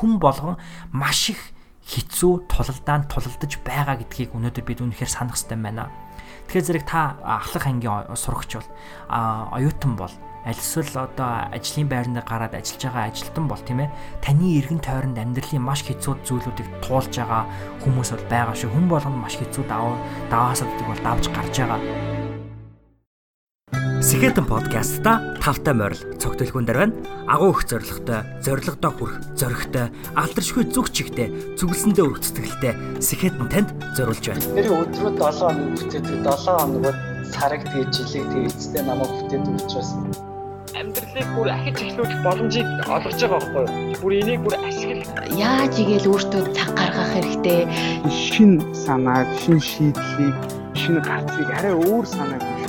хүн болгон маш их хэцүү тулалдаанд тулалдаж байгаа гэдгийг өнөөдөр бид үнэхээр санах хэрэгтэй байна. Тэгэхээр зэрэг та ахлах ангийн сурагч бол оюутан бол альсвал одоо ажлын байранд гараад ажиллаж байгаа ажилтан бол тийм ээ таны эргэн тойронд амьдралын маш хэцүү зүйлүүдийг туулж байгаа хүмүүс бол байгаа шүү хүн болгоно маш хэцүү даваа даваасаддаг бол давж гарч байгаа Сэхэтэн подкастта тавтай морил цогтөлхүүн дээр байна. Агуу их зоригтой, зоригдоо хүрх, зоригтой, алдаршгүй зүг чигтэй, зүгэлсэндээ өргөцтгэлтэй Сэхэтэн танд зориулж байна. Тэр өдрөө 7 хоног бүтээдэг 7 хоногод сараг тэгээ жилиг тэгээ эцэстээ намайг бүтээдэг учраас амьдралыг бүр ахиж эхлүүлэх боломжийг олгож байгаа байхгүй юу? Бүр энийг бүр ашигла. Яаж игээл өөртөө цаг гаргах хэрэгтэй. Шин санааг, шин шийдлийг, шин гарцыг арай өөр санааг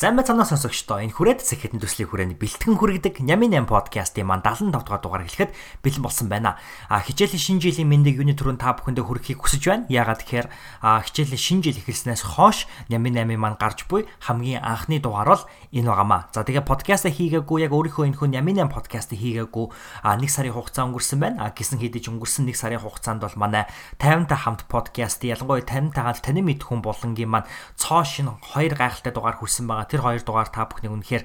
Сайн мэцэнэ сонсогчдоо энэ хүрээд сэхэдэн төслийн хүрээний бэлтгэн хүрэгдэг Нями 8 подкастын маань 75 дугаар дугаар эхлэхэд бэлэн болсон байна. А хичээлийн шинэ жилийн мэндийг юуны түрүүн та бүхэндээ хүрэхийг хүсэж байна. Яагаад тэгэхээр хичээлийн шинэ жил эхэлснээс хойш Нями 8 маань гарч буй хамгийн анхны дугаар бол энэ байгаамаа. За тэгээ подкаст хийгээгүй яг өөрийнхөө энэ хүн Нями 8 подкаст хийгээгүй нэг сарын хугацаа өнгөрсөн байна. А гисэн хэдиж өнгөрсөн нэг сарын хугацаанд бол манай 50 та хамт подкаст ялангуяа 50 тагаал таны мэд хүн болонгийн маань цоо шин хоёр гайхалтай дугаар хүрсэн байгаа тэр хоёр дугаар та бүхнийг үнэхээр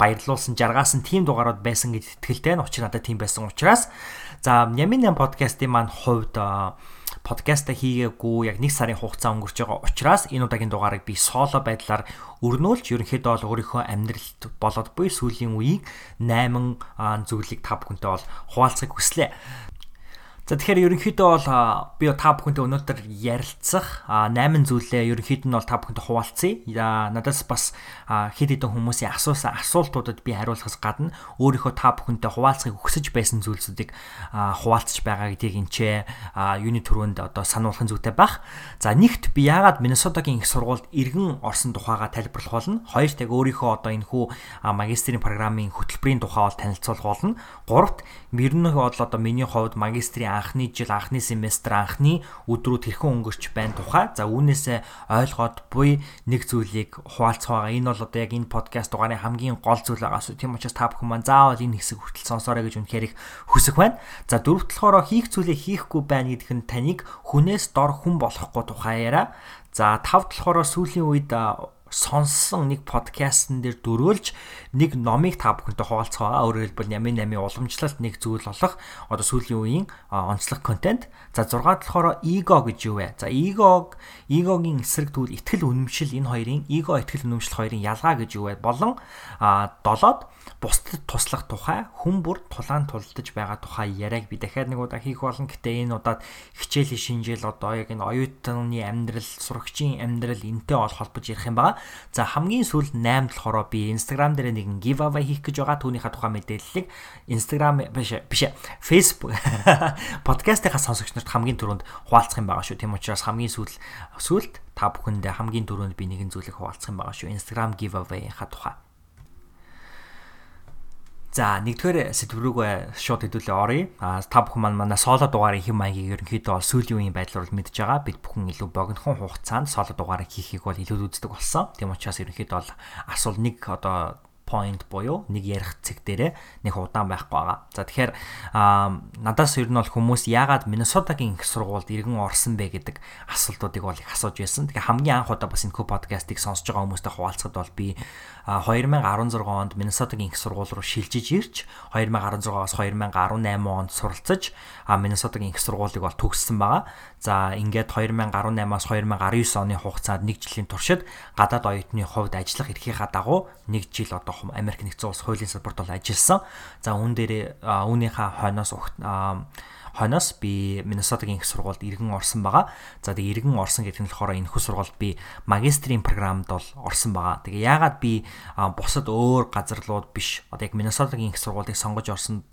баярлуулсан жаргаасан тийм дугаарууд байсан гэж итгэлтэй нь учир надад тийм байсан учраас за Ямин 8 подкастын маань хувьд подкаста хийгээгүй яг нэг сарын хугацаа өнгөрч байгаа учраас энэ удаагийн дугаарыг би соло байдлаар өрнүүлж ерөнхийдөө бол өөрийнхөө амьдралд болоод буй сүүлийн үеийг 8 зүйлийг та бүхэнтэй бол хуваалцахыг хүслээ. За тэгэхээр ерөнхийдөө бол би та бүхэнтэй өнөөдөр ярилцах 8 зүйлээ ерөнхийд нь бол та бүхэнтэй хуваалцъя. Надаас бас хэд хэдэн хүмүүсийн асуусан асуултуудад би хариулахаас гадна өөрийнхөө та бүхэнтэй хуваалцахыг хүсэж байсан зүйлсүүдийг хуваалцж байгаа гэдгийг энчээ юуны төрөнд одоо сануулгын зүйтэй байх. За нэгт би яагаад Миннесотагийн их сургуульд иргэн орсон тухайга тайлбарлах болно. Хоёрт яг өөрийнхөө одоо энэ хүү магистрийн програмын хөтөлбөрийн тухай бол танилцуулах болно. Гуравт мөрнөх бол одоо миний хувьд магистрийн анхны жил анхны семестр анхны өдрүүд хэрхэн өнгөрч байна тухай за үүнээсээ ойлгоод буй нэг зүйлийг хуваалцах байгаа. Энэ бол одоо яг энэ подкаст дугаарын хамгийн гол зүйл байгаас тийм учраас та бүхэн маань заавал энэ хэсэг хүртэл сонсоорой гэж үнэхээр их хүсэх байна. За дөрөвт болохоор хийх зүйлээ хийхгүй байна гэдг нь таныг хүнээс дор хүн болохгүй тухай яриа. За тавд болохоор сүүлийн үед сонссон нэг подкастн дээр дөрөөлж нэг номыг та бүхэнтэй хуваалцах байгаа. Өөрөөр хэлбэл Ями 8 уламжлалт нэг зүйл болох одоо сүүлийн үеийн онцлог контент. За 6 болохоор эго гэж юу вэ? За эго эгогийн эсрэг тэгвэл ихтгэл үнэмшил энэ хоёрын эго ихтгэл үнэмшил хоёрын ялгаа гэж юу вэ? Болон 7-д бусдад туслах тухай хүн бүр тулаан тулдаж байгаа тухай яриаг би дахиад нэг удаа хийх болно. Гэтэ энэ удаад хичээлийн шинжил одоо яг энэ оюутны амьдрал, сурагчийн амьдрал энтэй ол холбож ярих юм байна. За хамгийн сүүл 8 болохоор би Instagram дээр нэгэн giveaway хийх гэж байгаа. Түүнийхээ тухай мэдээллийг Instagram биш биш Facebook подкастынхаа сонсогч нарт хамгийн түрүүнд хуваалцах юм байгаа шүү. Тийм учраас хамгийн сүүл сүүлд та бүхэндээ хамгийн түрүүнд би нэгэн зүйлийг хуваалцах юм байгаа шүү. Instagram giveaway-ийнхаа тухай. За нэгдүгээр сэдв рүүгээ шууд хэдүүлээ оръё. А та бүхэн маань манай соло дугаарыг хэм маягийг ерөнхийдөө бол сүүлийн үеийн байдлаар бол мэдж байгаа. Бид бүхэн илүү богинохон хугацаанд соло дугаарыг хийхийг бол илүү үздэг болсон. Тийм учраас ерөнхийдөө бол асуул нэг одоо point буюу нэг ярих цэг дээрээ нэг удаан байхгүй байгаа. За тэгэхээр надаас ер нь бол хүмүүс яагаад Миннесотагийн их сургуульд иргэн орсон бэ гэдэг асуултуудыг бол их асууж байсан. Тэгэхээр хамгийн анх удаа бас энэ подкастыг сонсож байгаа хүмүүстэй хуваалцахад бол би 2016 онд Миннесотагийн их сургууль руу шилжиж ирж 2016-аас 2018 онд суралцаж Миннесотагийн их сургуулийг бол төгссөн байгаа. За ингээд 2018-аас 2019 оны хугацаанд нэг жилийн туршид гадаад оюутны хувьд ажиллах эрхийнхаа дагуу нэг жил одоо Америк нэгдсэн улс хуулийн салбарт бол ажилласан. За үүн дээр үүнийхээ хойноос хойноос би Миннесотагийн их сургуульд иргэн орсон байгаа. За тэгээ иргэн орсон гэдэг нь болохоор энэ их сургуульд би магистрийн програмд бол орсон байгаа. Тэгээ яагаад би бусад өөр газарлууд биш одоо яг Миннесотагийн их сургуулийг сонгож орсон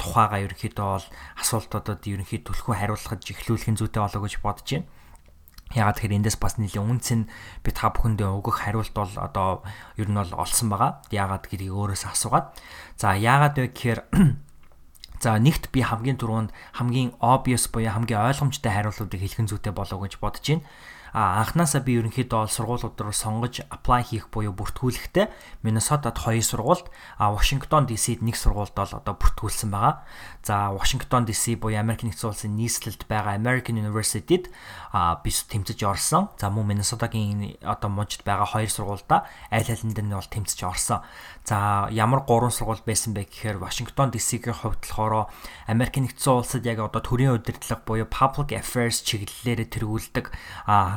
тухайгаа ерөнхийдөө бол асуултуудад ерөнхийд төлхөө хариулахад эхлүүлэхин зүйтэй болоо гэж бодож байна. Ягаад тэгэхээр эндээс бас нэлийн үнц нь би та бүхэндээ өгөх хариулт бол одоо ер нь бол олсон байгаа. Ягаад гэдгийг өөрөөс асуугаад. За ягаад вэ гэхээр За нэгт би хамгийн түрүүнд хамгийн obvious буюу хамгийн ойлгомжтой хариултуудыг хэлхэн зүйтэй болов гэж бодож байна анханасаа би ерөнхийдөө сургуулиуд руу сонгож apply хийх буюу бүртгүүлэхдээ Миннесотад хоёр сургуульд Вашингтон DC-д нэг сургуульд бол одоо бүртгүүлсэн байгаа. За Вашингтон DC буюу Америк нэгдсэн улсын нийслэлд байгаа American University-д би тэмцэж орсон. За мөн Миннесотагийн одоо мужид байгаа хоёр сургуульда аль алинд нь бол тэмцэж орсон. За ямар гурван сургууль байсан бэ гэхээр Вашингтон DC-ийн хувьд болохоор Америк нэгдсэн улсад яг одоо төрийн удирдлага буюу public affairs чиглэлээр тэргүүлдэг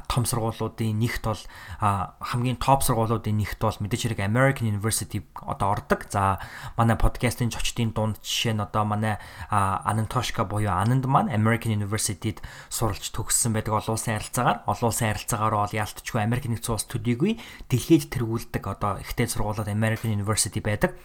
том сургуулиудын нэгт бол хамгийн топ сургуулиудын нэгт бол мэдээж хэрэг American University одоо ордог. За манай подкастын зочдын дунд жишээ нь одоо манай Анантошка буюу Ананд маань American University-д суралж төгссөн байдаг олон улсын харилцаагаар. Олон улсын харилцаагаар бол яалтчгүй Америк нэгдсэн улс төдийгүй дэлхийд тэргүүлдэг одоо ихтэй сургуулиуд American University байдаг.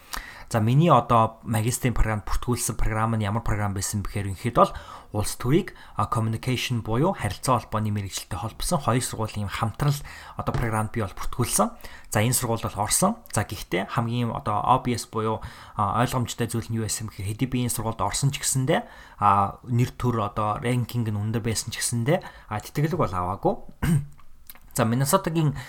За миний одоо магистрийн програмд бүртгүүлсэн програм нь ямар програм байсан бэхээр үнэхэд бол улс төрийг communication буюу харилцаа холбооны мэрэгчлэлтэй холбосон хоёр сургуулийн хамтрал одоо програмд би бол бүртгүүлсэн. За энэ сургуульд бол орсон. За гэхдээ хамгийн одоо obvious буюу ойлгомжтой зүйл нь юу байсан бэхээр хэдий би энэ сургуульд орсон ч гэсэндэ нэр төр одоо ранкинг нь өндөр байсан ч гэсэндэ тэтгэлэг бол аваагүй. За Миннесотагийн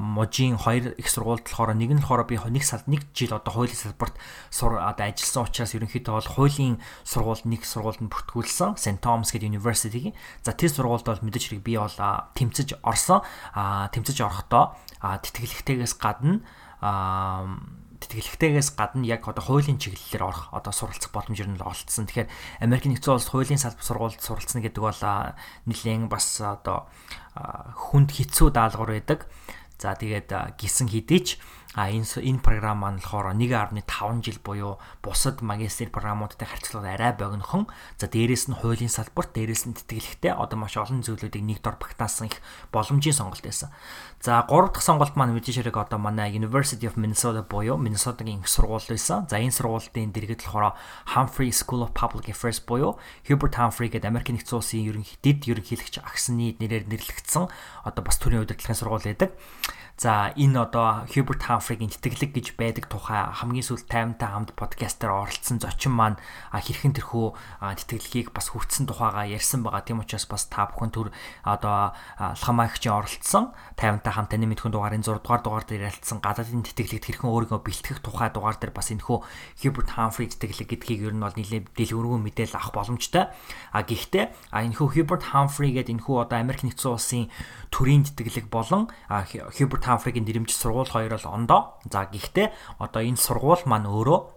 мужийн хоёр их сургуульд болохоор нэг нь болохоор би нэг сар нэг жил одоо хуулийн салбарт сур одоо ажилласан учраас ерөнхийдөө бол хуулийн сургуульд нэг сургуульд нь бүртгүүлсэн St Thomas гэдэг university-гийн. За тэр сургуульд бол мэдээж хэрэг би бол тэмцэж орсон. Тэмцэж орохдоо тэтгэлэгтэйгээс гадна тэтгэлэгтэйгээс гадна яг одоо хуулийн чиглэлээр орох одоо суралцах боломж нь олцсон. Тэгэхээр Америк нэгдсэн улс хуулийн салбар сургуульд суралцна гэдэг бол нэлээд бас одоо хүнд хэцүү даалгавар байдаг. За тэгээд гисэн хэдий ч А энэ энэ програм маань болохоор 1.5 жил буюу бусад магистр програмуудтай харьцуулахад арай богинохон. За дээрэс нь хуулийн салбарт, дээрэс нь тэтгэлэгтэй одоо маш олон зүйлүүдийг нэг дор багтаасан их боломжийн сонголт байсан. За 3 дахь сонголт маань мэдээж хэрэг одоо манай University of Minnesota буюу Minnesota-гийн их сургууль байсан. За энэ сургуулийн дэргэд болохоор Humphrey School of Public Affairs буюу Hubert Humphrey гэдэг Америк нэгдсэн улсын ерөнхийдэд ерөнхийлөгч агсны нэрээр нэрлэгдсэн одоо бас төрийн удирдлагын сургууль байдаг. За энэ одоо Hubert Humphrey-гийн тэтгэлэг гэж байдаг тухай хамгийн сүүлд таймтай хамт подкастаар оролцсон зочин маань хэрхэн тэрхүү тэтгэлгийг бас хүртсэн тухайгаа ярьсан байгаа. Тийм учраас бас та бүхэн төр одоо алхамаагчийн оролцсон таймтай хамт таны мэдхэн дугаарын 6 дугаар дугаар дээр ярилцсан гадаадын тэтгэлэгт хэрхэн өөрийгөө бэлтгэх тухай дугаар дээр бас энэхүү Hubert Humphrey тэтгэлэг гэдгийг ер нь бол нэлээд дэлгэрэнгүй мэдээлэл авах боломжтой. А гэхдээ энэхүү Hubert Humphrey гэдэг энэхүү одоо Америк нэгдсэн улсын төрийн тэтгэлэг болон Hubert Humphrey-гийн нэрмж сургууль хоёр бол ондоо. За гэхдээ одоо энэ сургууль маань өөрөө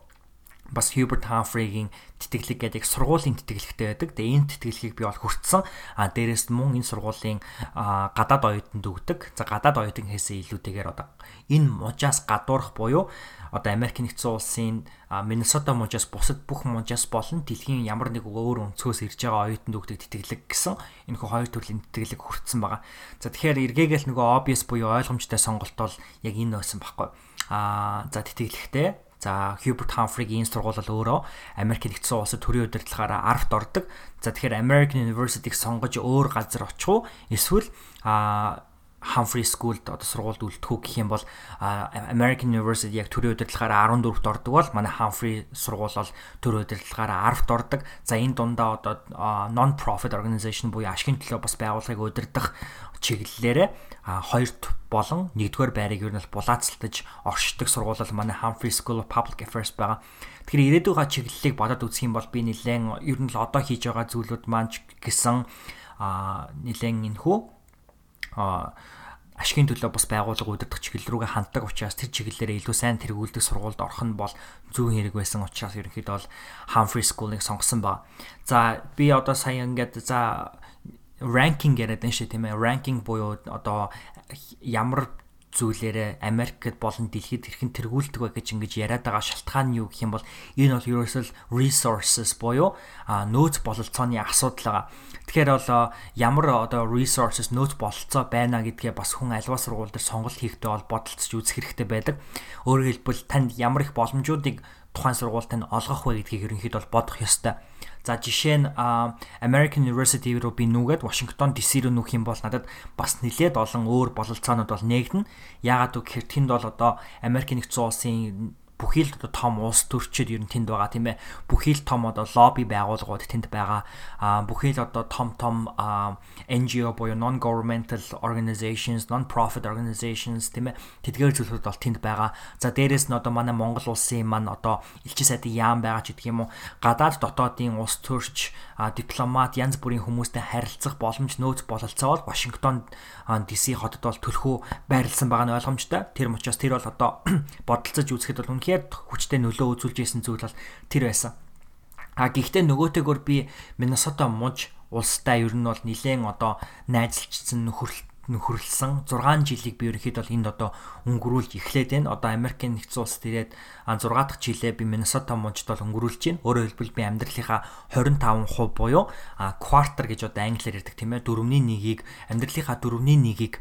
бас Hubert Humphrey-гийн тэтгэлэг гэдэг сургуулийн тэтгэлэгтэй байдаг. Тэгээ энэ тэтгэлгийг би бол хүртсэн. А дээрэс мөн энэ сургуулийн гадаад оюутанд өгдөг. За гадаад оюутан хэсээ илүүтэйгээр одоо энэ мужаас гадуурх буюу одоо Америк нэгдсэн улсын Миннесота мужаас бусад бүх мужаас болон дэлхийн ямар нэг өөр өнцгөөс ирж байгаа оюутанд өгдөг тэтгэлэг гэсэн энэ хөө хоёр төрлийн тэтгэлэг хүртсэн байгаа. За тэгэхээр эргээгээл нөгөө obvious буюу ойлгомжтой сонголт бол яг энэ байсан байхгүй. Аа за тэтгэлэгтэй За Hubert Humphrey-гийн сургууль өөрөө Америк нэгдсэн улсад төрийн удирдлагаараа 10-т ордог. За тэгэхээр American University-г сонгож өөр газар очих уу? Эсвэл а Humphrey School-д одоо сургуульд үлдэх үү гэх юм бол American University яг төрийн удирдлагаараа 14-т ордог бол манай Humphrey сургууль бол төрийн удирдлагаараа 10-т ордог. За энэ дундаа одоо non-profit organization буюу ашигын төлөө бас байгууллагыг удирдах чиглэлээрээ хоёрт болон нэгдүгээр байрыг ер нь булаацалтаж оршдог сургууль манай Humphrey School of Public Affairs байгаа. Тэгэхээр ирээдүйн чиглэлийг бодоод үзэх юм бол би нэлээд ер нь л одоо хийж байгаа зүйлүүд маань гэсэн а нэлээд энхүү а ашигын төлөө бас байгууллага удирдах чиглэл рүүгээ ханддаг учраас тэр чиглэлээрээ илүү сайн тэргүүлдэг сургуульд орох нь бол зүүн хэрэг байсан учраас ерөнхийдөө бол Humphrey School-ыг сонгосон ба. За би одоо сая ингээд за ranking яриад байна шүү тийм ээ. Ranking буюу одоо ямар зүйлээрээ Америкт болон дэлхийд хэрхэн тэргүүлдэг вэ гэж ингэж яриад байгаа шалтгаан нь юу гэх юм бол энэ бол ерөөсөө resources буюу нөөц бололцооны асуудал байгаа. Тэгэхээр бол ямар одоо resources нөөц бололцоо байна гэдгээ бас хүн альва сургууль дээр сонголт хийхдээ бол бодолцож үзэх хэрэгтэй байдаг. Өөрөөр хэлбэл танд ямар их боломжуудыг тухайн сургуультай нь олгох вэ гэдгийг ерөнхийдөө бол бодох ёстой. За жишээ нь American University руу би нүгээд Washington DC руу нүүх юм бол надад бас нэлээд олон өөр бололцоонууд бол нээгдэнэ. Яагаад гэвэл тэнд бол одоо Америкийн нэгдсэн улсын бүхий л одоо том улс төрчид ер нь тэнд байгаа тийм ээ. Бүхий л том одоо лобби байгууллагууд тэнд байгаа. Аа бүхий л одоо том том NGO буюу non governmental organizations, non profit organizations тийм ээ. Тэдгээр зүйлүүд бол тэнд байгаа. За дээрэс нь одоо манай Монгол улсын маань одоо элчин сайдын яам байгаа ч гэдэг юм уу. Гадаад дотоодын улс төрч, дипломат, янз бүрийн хүмүүстэй харилцах боломж нөөц бололцоо бол Вашингтон DC хотод бол төлхөө байрлсан байгаа нь ойлгомжтой. Тэр учраас тэр бол одоо бодолцож үзэхэд бол үнэхээр хүчтэй нөлөө үзүүлж исэн зүйл бол тэр байсан. А гэхдээ нөгөөтэйгөр би Миннесота муж улстай ер нь бол нилээн одоо найзалжсан нөхөрлөлт нөхөрлсөн 6 жилиг би ерөнхийдөө энд одоо өнгөрүүлж эхлээд байна. Одоо Америкийн нэгдсэн улсад ирээд 6 дахь жилээ би Миннесота мужид бол өнгөрүүлж байна. Өөрөөр хэлбэл би амьдралынхаа 25% буюу quarter гэж одоо англиар ярьдаг тийм ээ 4-ний 1-ийг амьдралынхаа 4-ний 1-ийг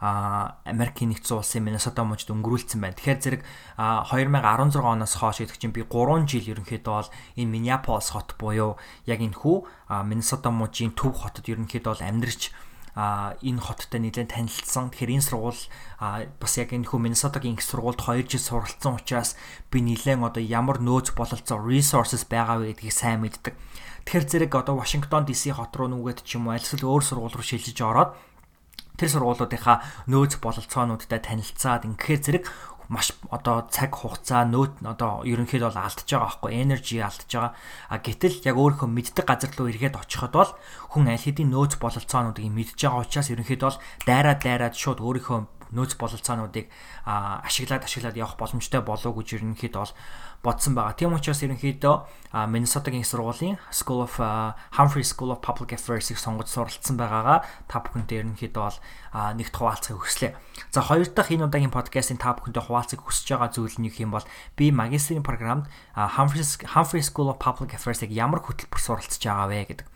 а Америкийн нэгдсэн улсын Миннесота мужид өнгөрүүлсэн байна. Тэгэхээр зэрэг 2016 оноос хойш гэдэг чинь би 3 жил ерөнхийдөө бол энэ Minneapolis хот буюу яг энэ хүү Миннесота мужийн төв хотод ерөнхийдөө бол амьдарч энэ хоттой нэлээд танилцсан. Тэгэхээр энэ сургууль бас яг энэ хүү Миннесотагийн их сургуульд 2 жил суралцсан учраас би нэлээд одоо ямар нөөц бололцоо resources байгаа вэ гэдгийг сайн мэддэг. Тэгэхээр зэрэг одоо Вашингтон DC хот руу нүгээд ч юм уу аль эсвэл өөр сургууль руу шилжиж ороод тэр сургуулиудынхаа нөөц бололцоонуудтай танилцаад ингээд зэрэг маш одоо цаг хугацаа нөөт одоо ерөнхийдөө бол алдчихж байгаа байхгүй энержи алдчихж байгаа. А гэтэл яг өөрийнхөө мэддэг газар руу эргээд очиход бол хүн аль хэдийн нөөц бололцоонуудыг мэдж байгаа учраас ерөнхийдөө бол дайраад дайраад шууд өөрийнхөө нөөц бололцоонуудыг ашиглаад ашиглаад явах боломжтой болов гэж ерөнхийдөө бол бодсон байгаа. Тийм учраас ерөнхийдөө Minnesota-гийн сургуулийн School of Humphrey School of Public Affairs-ыг сонгож суралцсан байгаагаа та бүхэнтэй ерөнхийдөө бол нэгт хуваалцахыг хүслээ. За хоёр дахь энэ удаагийн подкастын та бүхэнтэй хуваалцахыг хүсэж байгаа зүйл нь юм бол би магистрийн програмд Humphrey Humphrey School of Public Affairs-ыг ямар хөтөлбөр суралцж байгаа вэ гэдэг.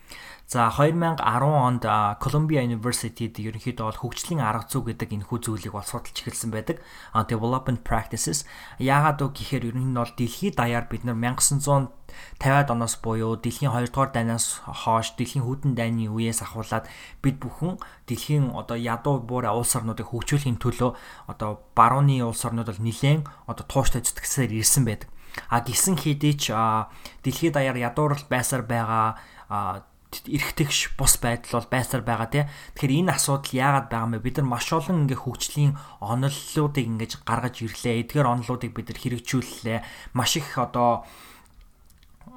За 2010 онд Columbia University-д ерөнхийдөө бол хөгжлийн арга зүй гэдэг энэ хүү зүйлийг бол судалж эхэлсэн байдаг. Development Practices яагаад вэ гэхээр ер нь бол дэлхийд даяар бид нар 1950-ад оноос буюу дэлхийн 2 дугаар дайнаас хойш дэлхийн хүдэн дайны үеэс ахуулаад бид бүхэн дэлхийн одоо ядуу буурай улс орнуудыг хөгжүүлэхийн төлөө одоо барууны улс орнууд бол нэлээд одоо тууштай зүтгэсээр ирсэн байдаг. А гисэн хэдий ч дэлхийд даяар ядуурл байсаар байгаа эргэтгэж бус байдал бол байсаар байгаа тий. Тэгэхээр энэ асуудал яагаад байгаа юм бэ? Бид нар маш олон ингээ хөгжлийн оноллуудыг ингэж гаргаж ирлээ. Эдгээр оноллуудыг бид нар хэрэгжүүллээ. Маш их одоо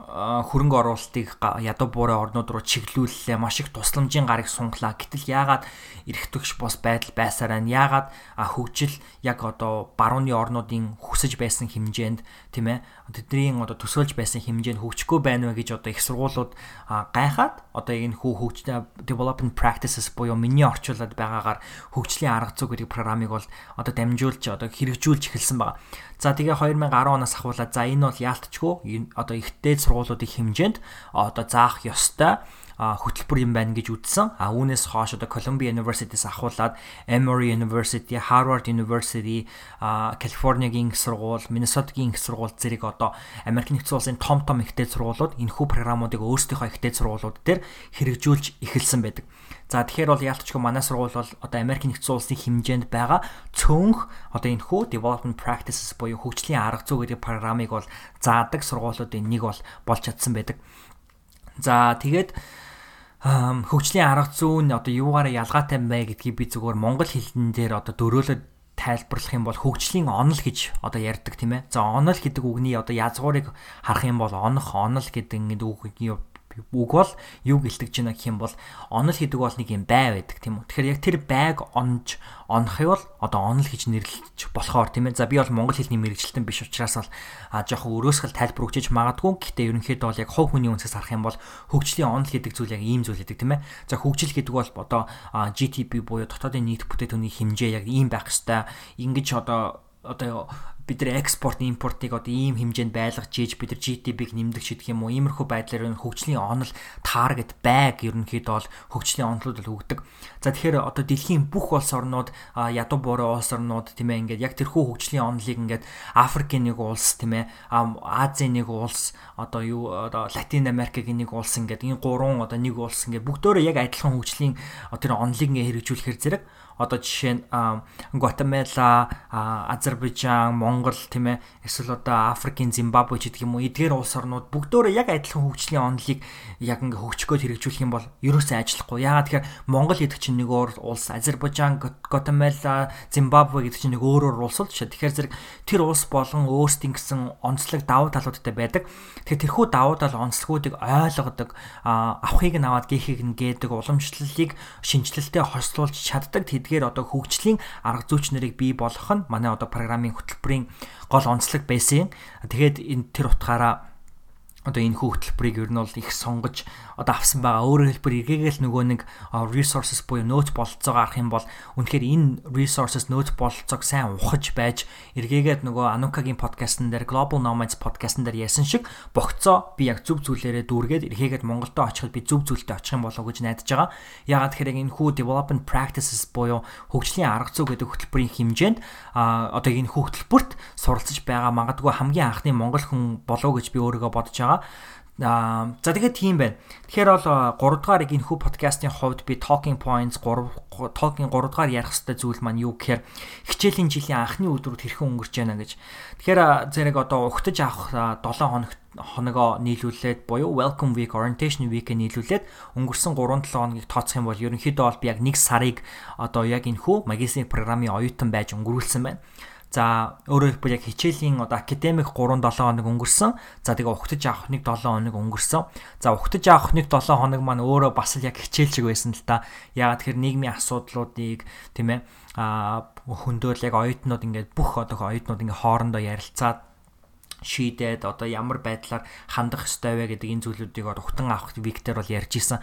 хөрөнгө оруулалтыг ядуу буурай орнууд руу чиглүүллээ. Маш их тусламжийн гарыг сунглаа. Гэтэл яагаад эрэх төгш бос байдал байсаар байна? Яагаад хөгжил яг одоо барууны орнуудын хүсэж байсан хэмжээнд тийм ээ тэдний одоо төсөөлж байсан хэмжээнд хөгжихгүй байна вэ гэж одоо их сургуулиуд гайхаад одоо энэ хүү хөгжлийн development practices буюу миний орчуулад байгаагаар хөгжлийн арга зүй гэдэг програмыг бол одоо дамжуулж одоо хэрэгжүүлж эхэлсэн байна. За тэгээ 2010 оноос ахуулаад за энэ бол яалтчгүй одоо ихтэй сургуулиудын хэмжээнд одоо заах ёстой хөтөлбөр юм байна гэж үзсэн. А үүнээс хойш одоо Columbia University-с ахуулаад Emory University, Harvard University, Калифорниагийн сургууль, Minnesota-гийн сургууль зэрэг одоо Америк нэгдсэн улсын том том ихтэй сургуулиуд энэхүү програмуудыг өөрсдийнхөө ихтэй сургуулиуд дээр хэрэгжүүлж эхэлсэн байдаг. За тэгэхээр бол яалтчгүй манай сургууль бол одоо Америк нэгдсэн улсын хэмжээнд байгаа цөөнх одоо энэ хүү development practices буюу хөгжлийн арга зүй гэдэг програмыг бол заадаг сургуулиудын нэг бол болж чадсан байдаг. За тэгээд хөгжлийн арга зүйн одоо юугаараа ялгаатай мэй гэдгийг би зүгээр монгол хэлэн дээр одоо дөрөөлөд тайлбарлах юм бол хөгжлийн онол гэж одоо ярьдаг тийм ээ. За онол гэдэг үгний одоо язгуурыг харах юм бол онох онол гэдэг ингээд үгийн үг бол юу гэлтэж байна гэх юм бол онол гэдэг бол нэг юм бай байдаг тийм үү. Тэгэхээр яг тэр байг онж онохыг бол одоо онол гэж нэрлэж болохоор тийм ээ. За би бол монгол хэлний мэрэгчлэлтэн биш учраас бол а жоохон өрөөсгөл тайлбар өгчиж магадгүй. Гэхдээ ерөнхийдөө бол яг хов хүний үнсээс харах юм бол хөгжлийн онол гэдэг зүйл яг ийм зүйл гэдэг тийм ээ. За хөгжил гэдэг бол одоо GDP буюу дотоодын нийт бүтээтөний хэмжээ яг ийм байх хэвээр ингэж одоо одоо бид нар экспорт импортыг одоо ийм хэмжээнд байлгаж ийж бид нар GDP-г нэмдэг ч гэх юм уу иймэрхүү байдлаар хөгжлийн онол таргет байг ерөнхийдөө бол хөгжлийн онолууд л өгдөг. За тэгэхээр одоо дэлхийн бүх улс орнууд ядуу буурай улс орнууд тийм ээ ингээд яг тэрхүү хөгжлийн онолыг ингээд Африкийн нэг улс тийм ээ Азийн нэг улс одоо юу одоо Латин Америкийн нэг улс ингээд энэ гурван одоо нэг улс ингээд бүгдөө яг адилхан хөгжлийн тэр онолыг ингээд хэрэгжүүлэхээр зэрэг одоо жишээ нь Гватемала, Азербайджан, Монгол тийм ээ эсвэл одоо Африкийн Зимбабве ч гэдэг юм уу эдгээр улс орнууд бүгдөө яг адилхан хөгжлийн онолыг яг ингээ хөгжгөөд хэрэгжүүлэх юм бол ерөөсөө ажиллахгүй. Яагаад тэгэхээр Монгол гэдэг чинь нэг өөр улс, Азербайджан, Гватемала, Зимбабве гэдэг чинь нэг өөр өөр улс л шүү. Тэгэхээр зэрэг тэр улс болон өөрсдийн гэсэн онцлог давуу талуудтай байдаг. Тэгэхээр тэрхүү давуу тал онцлогуудыг ойлгодог, авахыг нь аваад гээхийг нь гээдэг, уламжлалыг шинжилэлтэд хослуулж чаддаг тэдгээр одоо хөгжлийн арга зүйч нарыг бий болгох нь манай одоо программын хөтөлбөрийн гол онцлог байсан. Тэгээд энэ тэр утгаараа одоо энэ хөтөлбөрийг ер нь бол их сонгож одоо авсан байгаа. Өөрөөр хэлбэл эргээгээл нөгөө нэг resources буюу нөөц бололцоогоо арах юм бол үнэхээр энэ resources нөөц бололцоог сайн ухаж байж эргээгээд нөгөө Анукагийн подкастн дээр Global Nomads подкастн дээр яасан шиг богцоо би яг зөв зүйлээрээ дүүргээд эргээгээд Монголдо очиход би зөв зүйлтэй очих юм болов уу гэж найдаж байгаа. Ягаад тэгэхээр энэ хүү development practices буюу хөгжлийн арга зүй гэдэг хөтөлбөрийн хэмжээнд а одоо энэ хөтөлбөрт суралцж байгаа магадгүй хамгийн анхны монгол хүн болов гэж би өөрийгөө бодож байгаа байгаа. Аа за тэгээд тийм байна. Тэгэхээр бол 3 дугаар энэ хүү подкастын хувьд би talking points 3 talking 3 дугаар ярих хэвээр зүйл маань юу гэхээр хичээлийн жилийн анхны өдрүүд хэрхэн өнгөрч яана гэж. Тэгэхээр зэрэг одоо угтаж авах 7 хоног хоногоо нийлүүлээд буюу welcome week orientation week-ийг нийлүүлээд өнгөрсөн 3-7 хоногийг тооцох юм бол ерөнхийдөө бол би яг 1 сарыг одоо яг энэ хүү магистрийн програмын оюутан байж өнгөрүүлсэн байна. За өөрөөр хэлбэл яг хичээлийн одоо академик 3 7 хоног өнгөрсөн. За тэгээ ухтаж авах нэг 7 хоног өнгөрсөн. За ухтаж авах нэг 7 хоног маань өөрөө бас л яг хичээл шиг байсан л та. Яагаад тэгэхээр нийгмийн асуудлуудыг тийм ээ а хөндөөл яг оюутнууд ингээд бүх одоо оюутнууд ингээд хоорондоо ярилцаад шийдээд одоо ямар байдлаар хандах ёстой вэ гэдэг энэ зүйлүүдийг ухтан авах виктер бол ярьж исэн.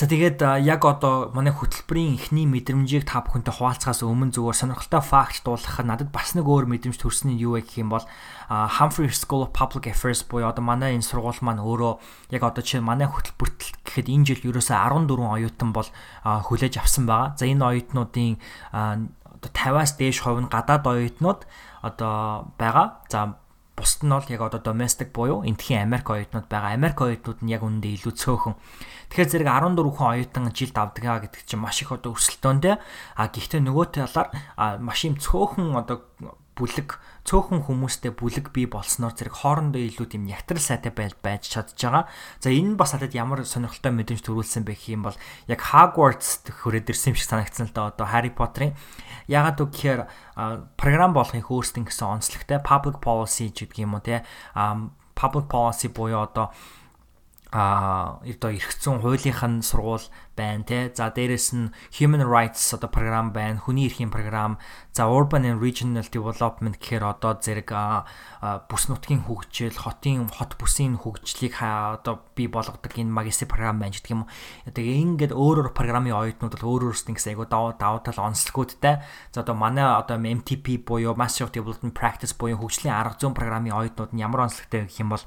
За тэгээд яг одоо манай хөтөлбөрийн эхний мэдрэмжийг та бүхэнтэй хуваалцахаас өмнө зүгээр сонирхолтой факт дуулгах надад бас нэг өөр мэдрэмж төрсөн нь юу вэ гэх юм бол Humphrey School of Public Affairs буюу одоо манай энэ сургууль маань өөрөө яг одоо чинь манай хөтөлбөрт гэхэд энэ жил ерөөсөө 14 оюутан бол хүлээж авсан байгаа. За энэ оюутнуудын одоо 50-аас дээш хувь нь гадаад оюутнууд одоо байгаа. За бусд нь бол яг одоо domestic буюу энтхийн Америк оюутнууд байгаа. Америк оюутнууд нь яг үүндээ илүү цөөхөн Тэгэхээр зэрэг 14 хүн оюутан жилд авдаг гэдэг чинь маш их одоо өрсөлдөөнтэй. А гэхдээ нөгөө талаар маш юм цөөхөн одоо бүлэг цөөхөн хүмүүстэй бүлэг бий болсноор зэрэг хоорондоо илүү тийм ягтрал сайтай байж байж чадж байгаа. За энэ бас надад ямар сонирхолтой мэдрэмж төрүүлсэн бэ гэх юм бол яг Hogwarts хүрээд ирсэн юм шиг санагдсан л да одоо Harry Potter-ын ягаад үг гэхээр програм болохын хөөстөн гэсэн онцлогтой public policy гэдэг юм уу те public policy буюу одоо а одоо эргэцэн хуулийнх нь сургууль байна те. За дээрэс нь human rights одоо програм байна, хүний эрхийн програм, за urban and regional development гэхээр одоо зэрэг бүс нутгийн хөгжил, хотын хот бүсийн хөгжлийг одоо бий болгодог энэ магистри програм байна гэдэг юм. Тэгээ ингээд өөр өөр програмын оюутнууд бол өөр өөрсдийн гэсэн айгу даваа даваа тал онцлогуудтай. За одоо манай одоо MTP буюу of Development Practice буюу хөгжлийн арга зүйн програмын оюутнууд нь ямар онцлогтой гэх юм бол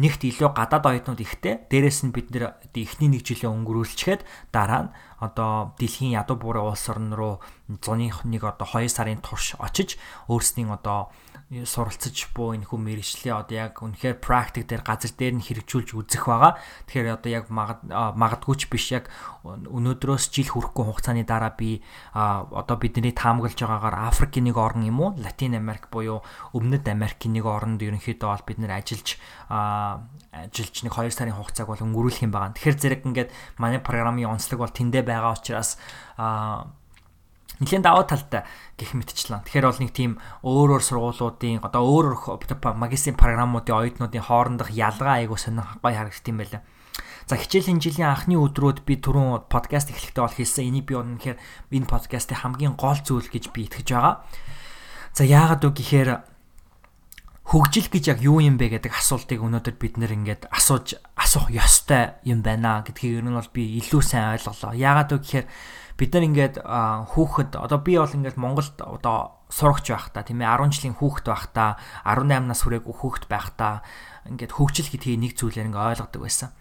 нэгт илүү гадаад оюутнууд ихтэй. Дээрээс нь бид нэр эхний нэг жилээ өнгөрүүлчихэд дараа нь одоо дэлхийн ядуу буурай улс орн руу зуны нэг одоо 2 сарын турш очиж өөрсдийн одоо суралцж буй энэ хүм мэрэгчлээ одоо яг үнэхээр практик дээр газар дээр нь хэрэгжүүлж үзэх байгаа. Тэгэхээр одоо яг магадгүйч биш яг өнөөдрөөс жил хүрэхгүй хугацааны дараа би одоо бидний таамаглаж байгаагаар Африкийн нэг орн юм уу? Латин Америк буюу Өмнөд Америкийн нэг оронд ерөнхийдөө бол бид нэр ажиллаж ажиллаж нэг 2 сарын хугацааг бол өнгөрүүлэх юм байгаа. Тэгэхээр зэрэг ингээд манай програмын онцлог бол тэндэ байгаа учраас Нилээн даваа талтай гэх мэтчлэн. Тэгэхээр бол нэг тийм өөр өөр сургуулиудын одоо өөр өөр магистрийн програмуудын оюутнуудын хоорондох ялгаа айгуу сонир гой харагдсан юм байлаа. За хичээлийн жилийн анхны өдрүүд би түрүүн подкаст эхлэхдээ бол хэлсэн. Энийг би үнэхээр энэ подкастын хамгийн гол зүйл гэж би итгэж байгаа. За яагаад үг гэхээр хөгжил гэж яг юу юм бэ гэдэг асуултыг өнөөдөр бид нэр ингээд асууж асуух ёстой юм байна гэдгийг ер нь бол би илүү сайн ойлголоо. Яагаад вэ гэхээр бид нар ингээд хүүхэд одоо би бол ингээд Монголд одоо сурагч байх та тийм ээ 10 жилийн хүүхэд байх та 18 нас хүрээгүй хүүхэд байх та ингээд хөгжил гэдгийг нэг зүйлээр ингээд ойлгодог байсан.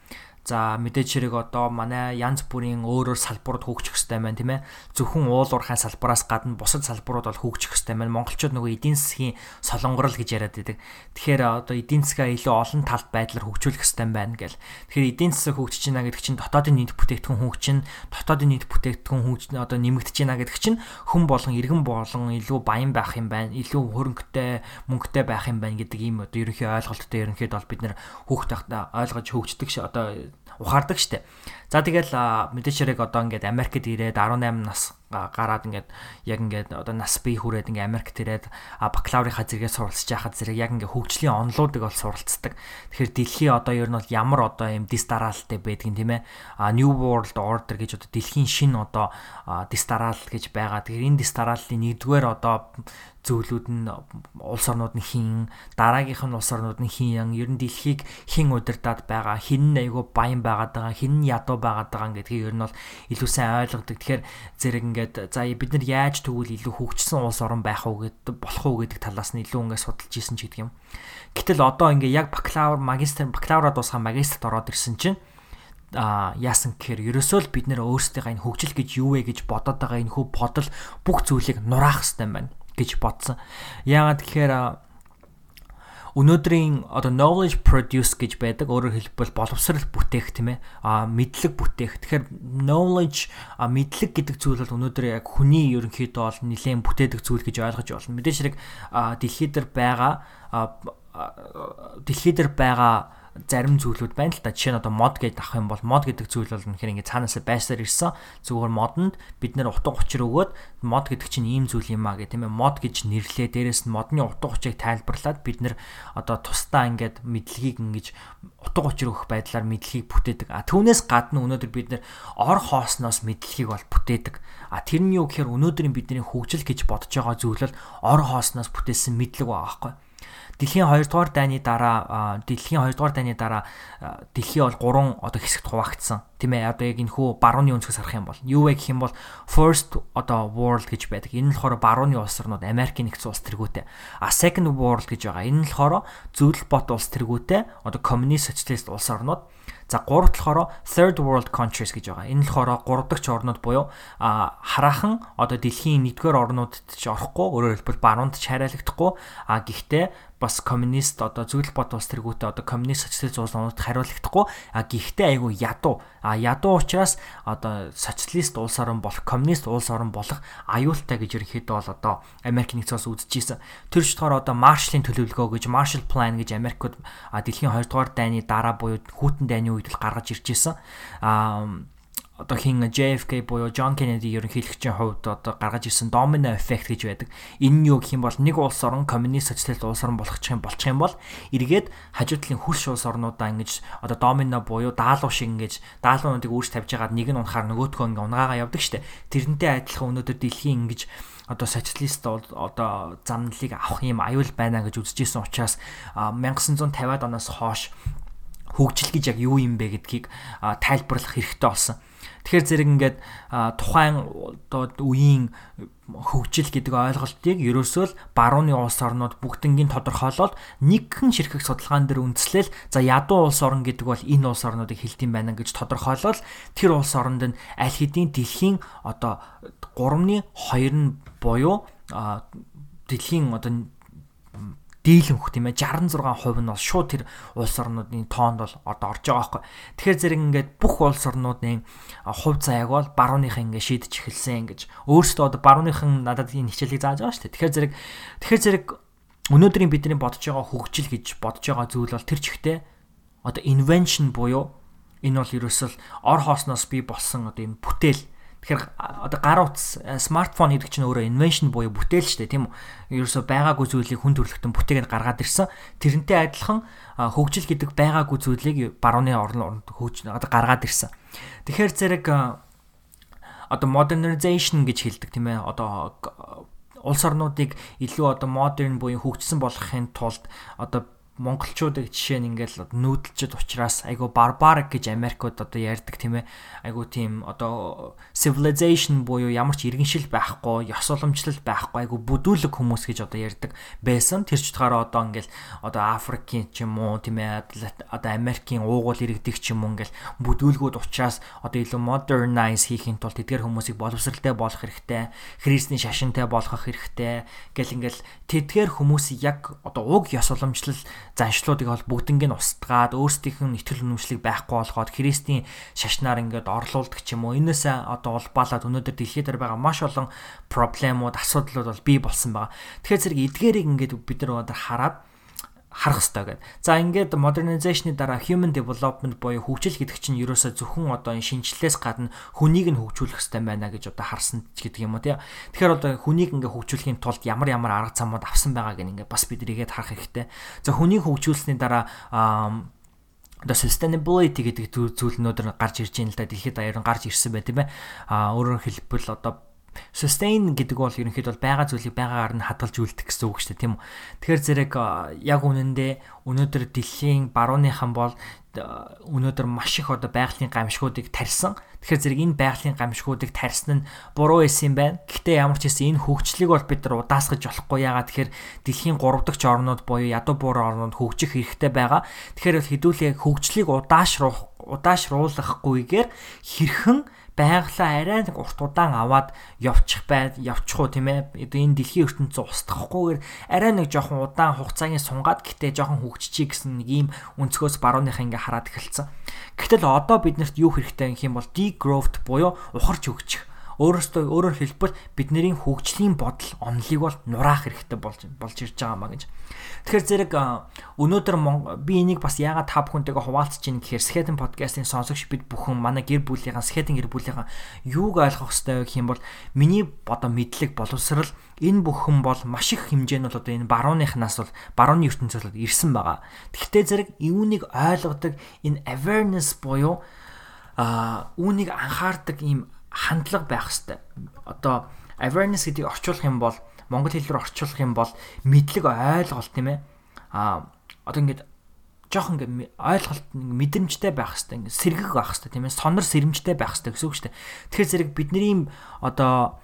За мэдээж хэрэг одоо манай янз бүрийн өөрөөр салбарууд хөгжих хэрэгтэй байна тийм ээ. Зөвхөн уул уурхайн салбараас гадна бусад салбарууд бол хөгжих хэрэгтэй байна. Монголчууд нөгөө эдийн засгийн солонгорл гэж яриад байдаг. Тэгэхээр одоо эдийн засгаа илүү олон талт байдлаар хөгжүүлэх хэрэгтэй байна гэл. Тэгэхээр эдийн засаг хөгжиж байна гэдэг чинь дотоодын нийт бүтээгдэхүүн хөгжин, дотоодын нийт бүтээгдэхүүн хөгжин одоо нэмэгдэж байна гэдэг чинь хүн болгон иргэн болгон илүү баян байх юм байна. Илүү хөрөнгөтэй, мөнгөтэй байх юм байна гэдэг ийм одоо ерөнхий ойлголттой ерөнхийд бол бид нэр хүүхд тахта ойлгож хөгждөг одоо ухаардаг штеп. За тэгэл мэдээч хэрэг одоо ингээд Америкт ирээд 18 нас гараад ингээд яг ингээд одоо нас бие хүрээд ингээд Америкт ирээд бакалаврынхаа зэрэгээ суралцж байхад зэрэг яг ингээд хөгжлийн онлуудыг бол суралцдаг. Тэгэхээр дэлхийн одоо ер нь бол ямар одоо юм дис дараалтай байдгийг тийм ээ. New World Order гэж одоо дэлхийн шин одоо дис дараал гэж байгаа. Тэгэхээр энэ дис дарааллын нэгдүгээр одоо зөвлүүд нь улс орнууд нь хин дараагийнх нь улс орнууд нь хин ер нь дэлхийг хин удирдах байгаа хин нь айгүй баян байгаад байгаа хин нь ядуу байгаад байгаа гэдгийг ер нь бол илүү сайн ойлгодог. Тэгэхээр зэрэг ингээд за бид нар яаж тэгвэл илүү хөгжсөн улс орн байх уу гэдэг болох уу гэдэг талаас нь илүү ингээд судалж исэн ч гэдэг юм. Гэтэл одоо ингээд яг бакалавр магистр бакалавра дуусгаа магистрт ороод ирсэн чинь а яасан гэхээр ерөөсөө л бид нэр өөрсдийнхээ энэ хөгжил гэж юу вэ гэж бодоод байгаа энэ хүү бодол бүх зүйлийг нураах хэрэгтэй байна гэж бодсон. Яагаад гэхээр өнөөдрийн одоо knowledge produce гэж байдаг өөрөөр хэлбэл боловсрал бүтээх тийм ээ а мэдлэг бүтээх тэгэхээр knowledge а мэдлэг гэдэг зүйл бол өнөөдөр яг хүний ерөнхийдөө бол нэлээд бүтээдэг зүйл гэж ойлгож байна мэдээж хэрэг дэлхийд дээр байгаа дэлхийд дээр байгаа зарим зүйлүүд байна л да. Жишээ нь одоо мод гэж авах юм бол мод гэдэг зүйл бол үнэхээр ингээ цаанаасаа байсаар ирсэн. Зүгээр модонд бид нэр утга учир өгөөд мод гэдэг чинь ийм зүйл юм а гэх тийм ээ. Мод гэж нэрлээ. Дээрээс нь модны утга учирыг тайлбарлаад бид нэр одоо тусдаа ингээд мэдлэгийг ингэж утга учир өгөх байдлаар мэдлэгийг бүтээдэг. А түүнээс гадна өнөөдөр бид нэр ор хоосноос мэдлэгийг бол бүтээдэг. А тэр нь юу гэхээр өнөөдрийн бидний хөгжил гэж бодож байгаа зүйл бол ор хоосноос бүтээсэн мэдлэг байгаа байхгүй Дэлхийн 2 дугаар дайны дараа дэлхийн 2 дугаар дайны дараа дэлхий бол 3 одоо хэсэгт хуваагдсан. Тийм ээ. Одоо яг энэ хүү барууны өнцгөөс харах юм бол юу вэ гэх юм бол first одоо world гэж байдаг. Энэ нь болохоор барууны улс орнууд Америкийн нэгдсэн улс тэргүүтэй. А second world гэж байгаа. Энэ нь болохоор зөвлөл бот улс тэргүүтэй одоо коммунист социалист улс орнууд За гуравт болохоор third world countries гэж байгаа. Энэ болохоор гурав дахь орнууд буюу а хараахан одоо дэлхийн нэгдүгээр орнуудад ч орохгүй өөрөөр хэлбэл баруунд ч хариалагдахгүй а гэхдээ бас коммунист одоо зөвлөл бот улс тэргүүтээ одоо коммунист социалист улс орнууд хариулагдахгүй а гэхдээ айгүй ядуу а ядуу учраас одоо социалист улс орн болох коммунист улс орн болох аюултай гэж ерөнхийдөө бол одоо Америк нэгдсэн улс үзэж ийсэн. Тэр ч болохоор одоо Marshall-ийн төлөвлөгөө гэж Marshall Plan гэж Америкт дэлхийн 2 дугаар дайны дараа буюу хүйтэн дайны үед л гаргаж ирж исэн. Аа одоо хин JFK буюу John Kennedy ерөнхийлөгчийн хувьд одоо гаргаж ирсэн domino effect гэж байдаг. Энэ нь юу гэх юм бол нэг улс орн коммунист социалист улс орн болгочих юм болчих юм бол эргээд хажуу талын хөрш улс орнуудаа ингэж одоо домино буюу даалуу шиг ингэж даалуунуудыг үүш тавьж байгаад нэг нь унахаар нөгөөдгөө ингээ унгаагаа явдаг штэ. Тэрнтэй адилхан өнөөдөр дэлхийн ингэж одоо социалист одоо замналыг авах юм аюул байна гэж үзэж исэн учраас 1950-аад оноос хойш хөгжил гэж яг юу юм бэ гэдгийг тайлбарлах хэрэгтэй болсон. Тэгэхээр зэрэг ингээд тухайн одоо үеийн хөгжил гэдэг ойлголтыг ерөөсөө л барууны улс орнууд бүгднгийн тодорхойлоод нэгэн ширхэг судалгаан дээр үндэслэл за ядуу улс орн гэдэг бол энэ улс орнуудыг хэлдэм байна гэж тодорхойлол. Тэр улс оронд нь аль хэдийн дэлхийн одоо 3-ны 2 нь буюу дэлхийн одоо дийлэнх тийм ээ 66% нь бол шууд тэр улс орнуудын тоонд бол одоо орж байгаа байхгүй. Тэгэхээр зэрэг ингээд бүх улс орнуудын хувь заяаг бол барууныхан ингээд шийдэж эхэлсэн гэж өөрсдөө одоо барууныхан надад энэ хичээлийг зааж байгаа шүү дээ. Тэгэхээр зэрэг тэгэхээр зэрэг өнөөдрийн бидний бодож байгаа хөгжил гэж бодож байгаа зүйл бол тэр чигтээ одоо invention буюу энэ бол ерөөсөл ор хоосноос бий болсон одоо юм бүтээл Тэгэхээр одоо гар утас смартфон гэдэг чинь өөрөө invention буюу бүтээл шүү дээ тийм үү? Ерөөсө байгаагүй зүйлийг хүн төрөлхтөн бүтээгээд гаргаад ирсэн. Тэрнтэй адилхан хөгжил гэдэг байгаагүй зүйлийг барууны орн хөгж одоо гаргаад ирсэн. Тэгэхээр зэрэг одоо modernization гэж хэлдэг тийм ээ. Одоо улс орнуудыг илүү одоо модерн буюу хөгжсөн болгохын тулд одоо монголчуудыг жишээ нь ингээл нүүдэлчд учраас айгу барбарик гэж Америкууд одоо ярьдаг тийм ээ. Айгу тийм одоо civilization буюу ямар ч иргэншил байхгүй, ёс уламжлал байхгүй, айгу бүдүүлэг хүмүүс гэж одоо ярьдаг байсан. Тэр ч утгаараа одоо ингээл одоо Африкийн ч юм уу тийм ээ одоо Америкийн уугуул иргэдэг ч юм уу ингээл бүдүүлгүүд учраас одоо илүү modernize хийхин тулд тэдгээр хүмүүсийг боловсралтай болгох хэрэгтэй, христний шашинтай болгох хэрэгтэй гэл ингээл тэдгээр хүмүүсийг яг одоо уг ёс уламжлал заншлуудыг бол бүгднийг нь устгаад өөрсдийнх нь итгэл үнэмшлийг байхгүй болгоод христийн шашнаар ингээд орлуулдаг ч юм уу. Энээс одоо улбаалаад өнөөдөр дэлхийд дээр байгаа маш олон проблемууд, асуудлууд бол бий болсон байгаа. Тэгэхээр зэрэг эдгээрийг ингээд бид нар одоо хараад харах хэрэгтэй гэдэг. За ингээд modernization-ы дараа human development буюу хөгжил гэдэг чинь ерөөсөө зөвхөн одоо энэ шинжлэлээс гадна хүнийг нь хөгжүүлэх хэрэгтэй байна гэж одоо харсан ч гэдэг юм уу тий. Тэгэхээр одоо хүнийг ингээ хөгжүүлэхийн тулд ямар ямар арга замууд авсан байгааг ингээ бас бид нэгээд харах хэрэгтэй. За хүнийг хөгжүүлсний дараа одоо sustainability гэдэг зүйл өнөөдөр гарч ирж байна л да дэлхийд даяар гарч ирсэн бай тийм ээ. А өөрөөр хэлбэл одоо sustain гэдэг бол ерөнхийдөө байгаа зүйлийг байгаагаар нь хадгалж үлдэх гэсэн үг шүү дээ тийм үү. Тэгэхээр зэрэг яг үнэндээ өнөөдөр дэлхийн барууныхан бол өнөөдөр маш их одоо байгалийн гамшгуудыг тарьсан. Тэгэхээр зэрэг энэ байгалийн гамшгуудыг тарьсан нь буруу байсан юм байна. Гэхдээ ямар ч хэсэн энэ хөгжлийг бол бид нар удаасгаж болохгүй яагаад тэгэхээр дэлхийн 3 дахь орнууд буюу ядуу буурын орнууд хөгжих хэрэгтэй байгаа. Тэгэхээр бол хэдүүлээ хөгжлийг удаашруулах удаашруулахгүйгээр хэрхэн байглаа арай нэг урт удаан аваад явчих бай явчих уу тийм ээ энэ дэлхийн ертөнцийн устгахгүйгээр арай нэг жоохон удаан хугацаагийн сунгаад гэтээ жоохон хөгжчихье гэсэн нэг ийм өнцгөөс барууныхаа ингээ хараад эхэлсэн. Гэтэл одоо биднэрт юу хэрэгтэй гэх юм бол degrowth буюу ухарч өгчих өөрөөсөө өөрөөр хэлбэл бидний хөгжлийн бодол онолыг бол нураах хэрэгтэй болж болж ирж байгаа маа гэж. Тэгэхээр зэрэг өнөөдөр би энийг бас яагаад та бүхэнтэйгээ хуваалцаж байна гэхээр Skeleton podcast-ийн сонсогч бид бүхэн манай гэр бүлийнхэн Skeleton гэр бүлийнхэн юуг ойлгох хэрэгтэй гэх юм бол миний одоо мэдлэг боловсрал энэ бүхэн бол маш их хэмжээнд бол одоо энэ барууныхнаас бол барууны ертөнцөөс бол ирсэн байгаа. Тэгвэл зэрэг үүнийг ойлгодог энэ awareness буюу а үүнийг анхаардаг ийм хандлага байх хэвээр. Одоо awareness гэдгийг орчуулах юм бол монгол хэл рүү орчуулах юм бол мэдлэг ойлголт тийм ээ. А одоо ингээд жоох ингээд ойлголт мэдрэмжтэй байх хэвээр ингээд сэргэг байх хэвээр тийм ээ. Сонор сэрэмжтэй байх хэвээр гэсэн үг шүү дээ. Тэгэхээр зэрэг бидний одоо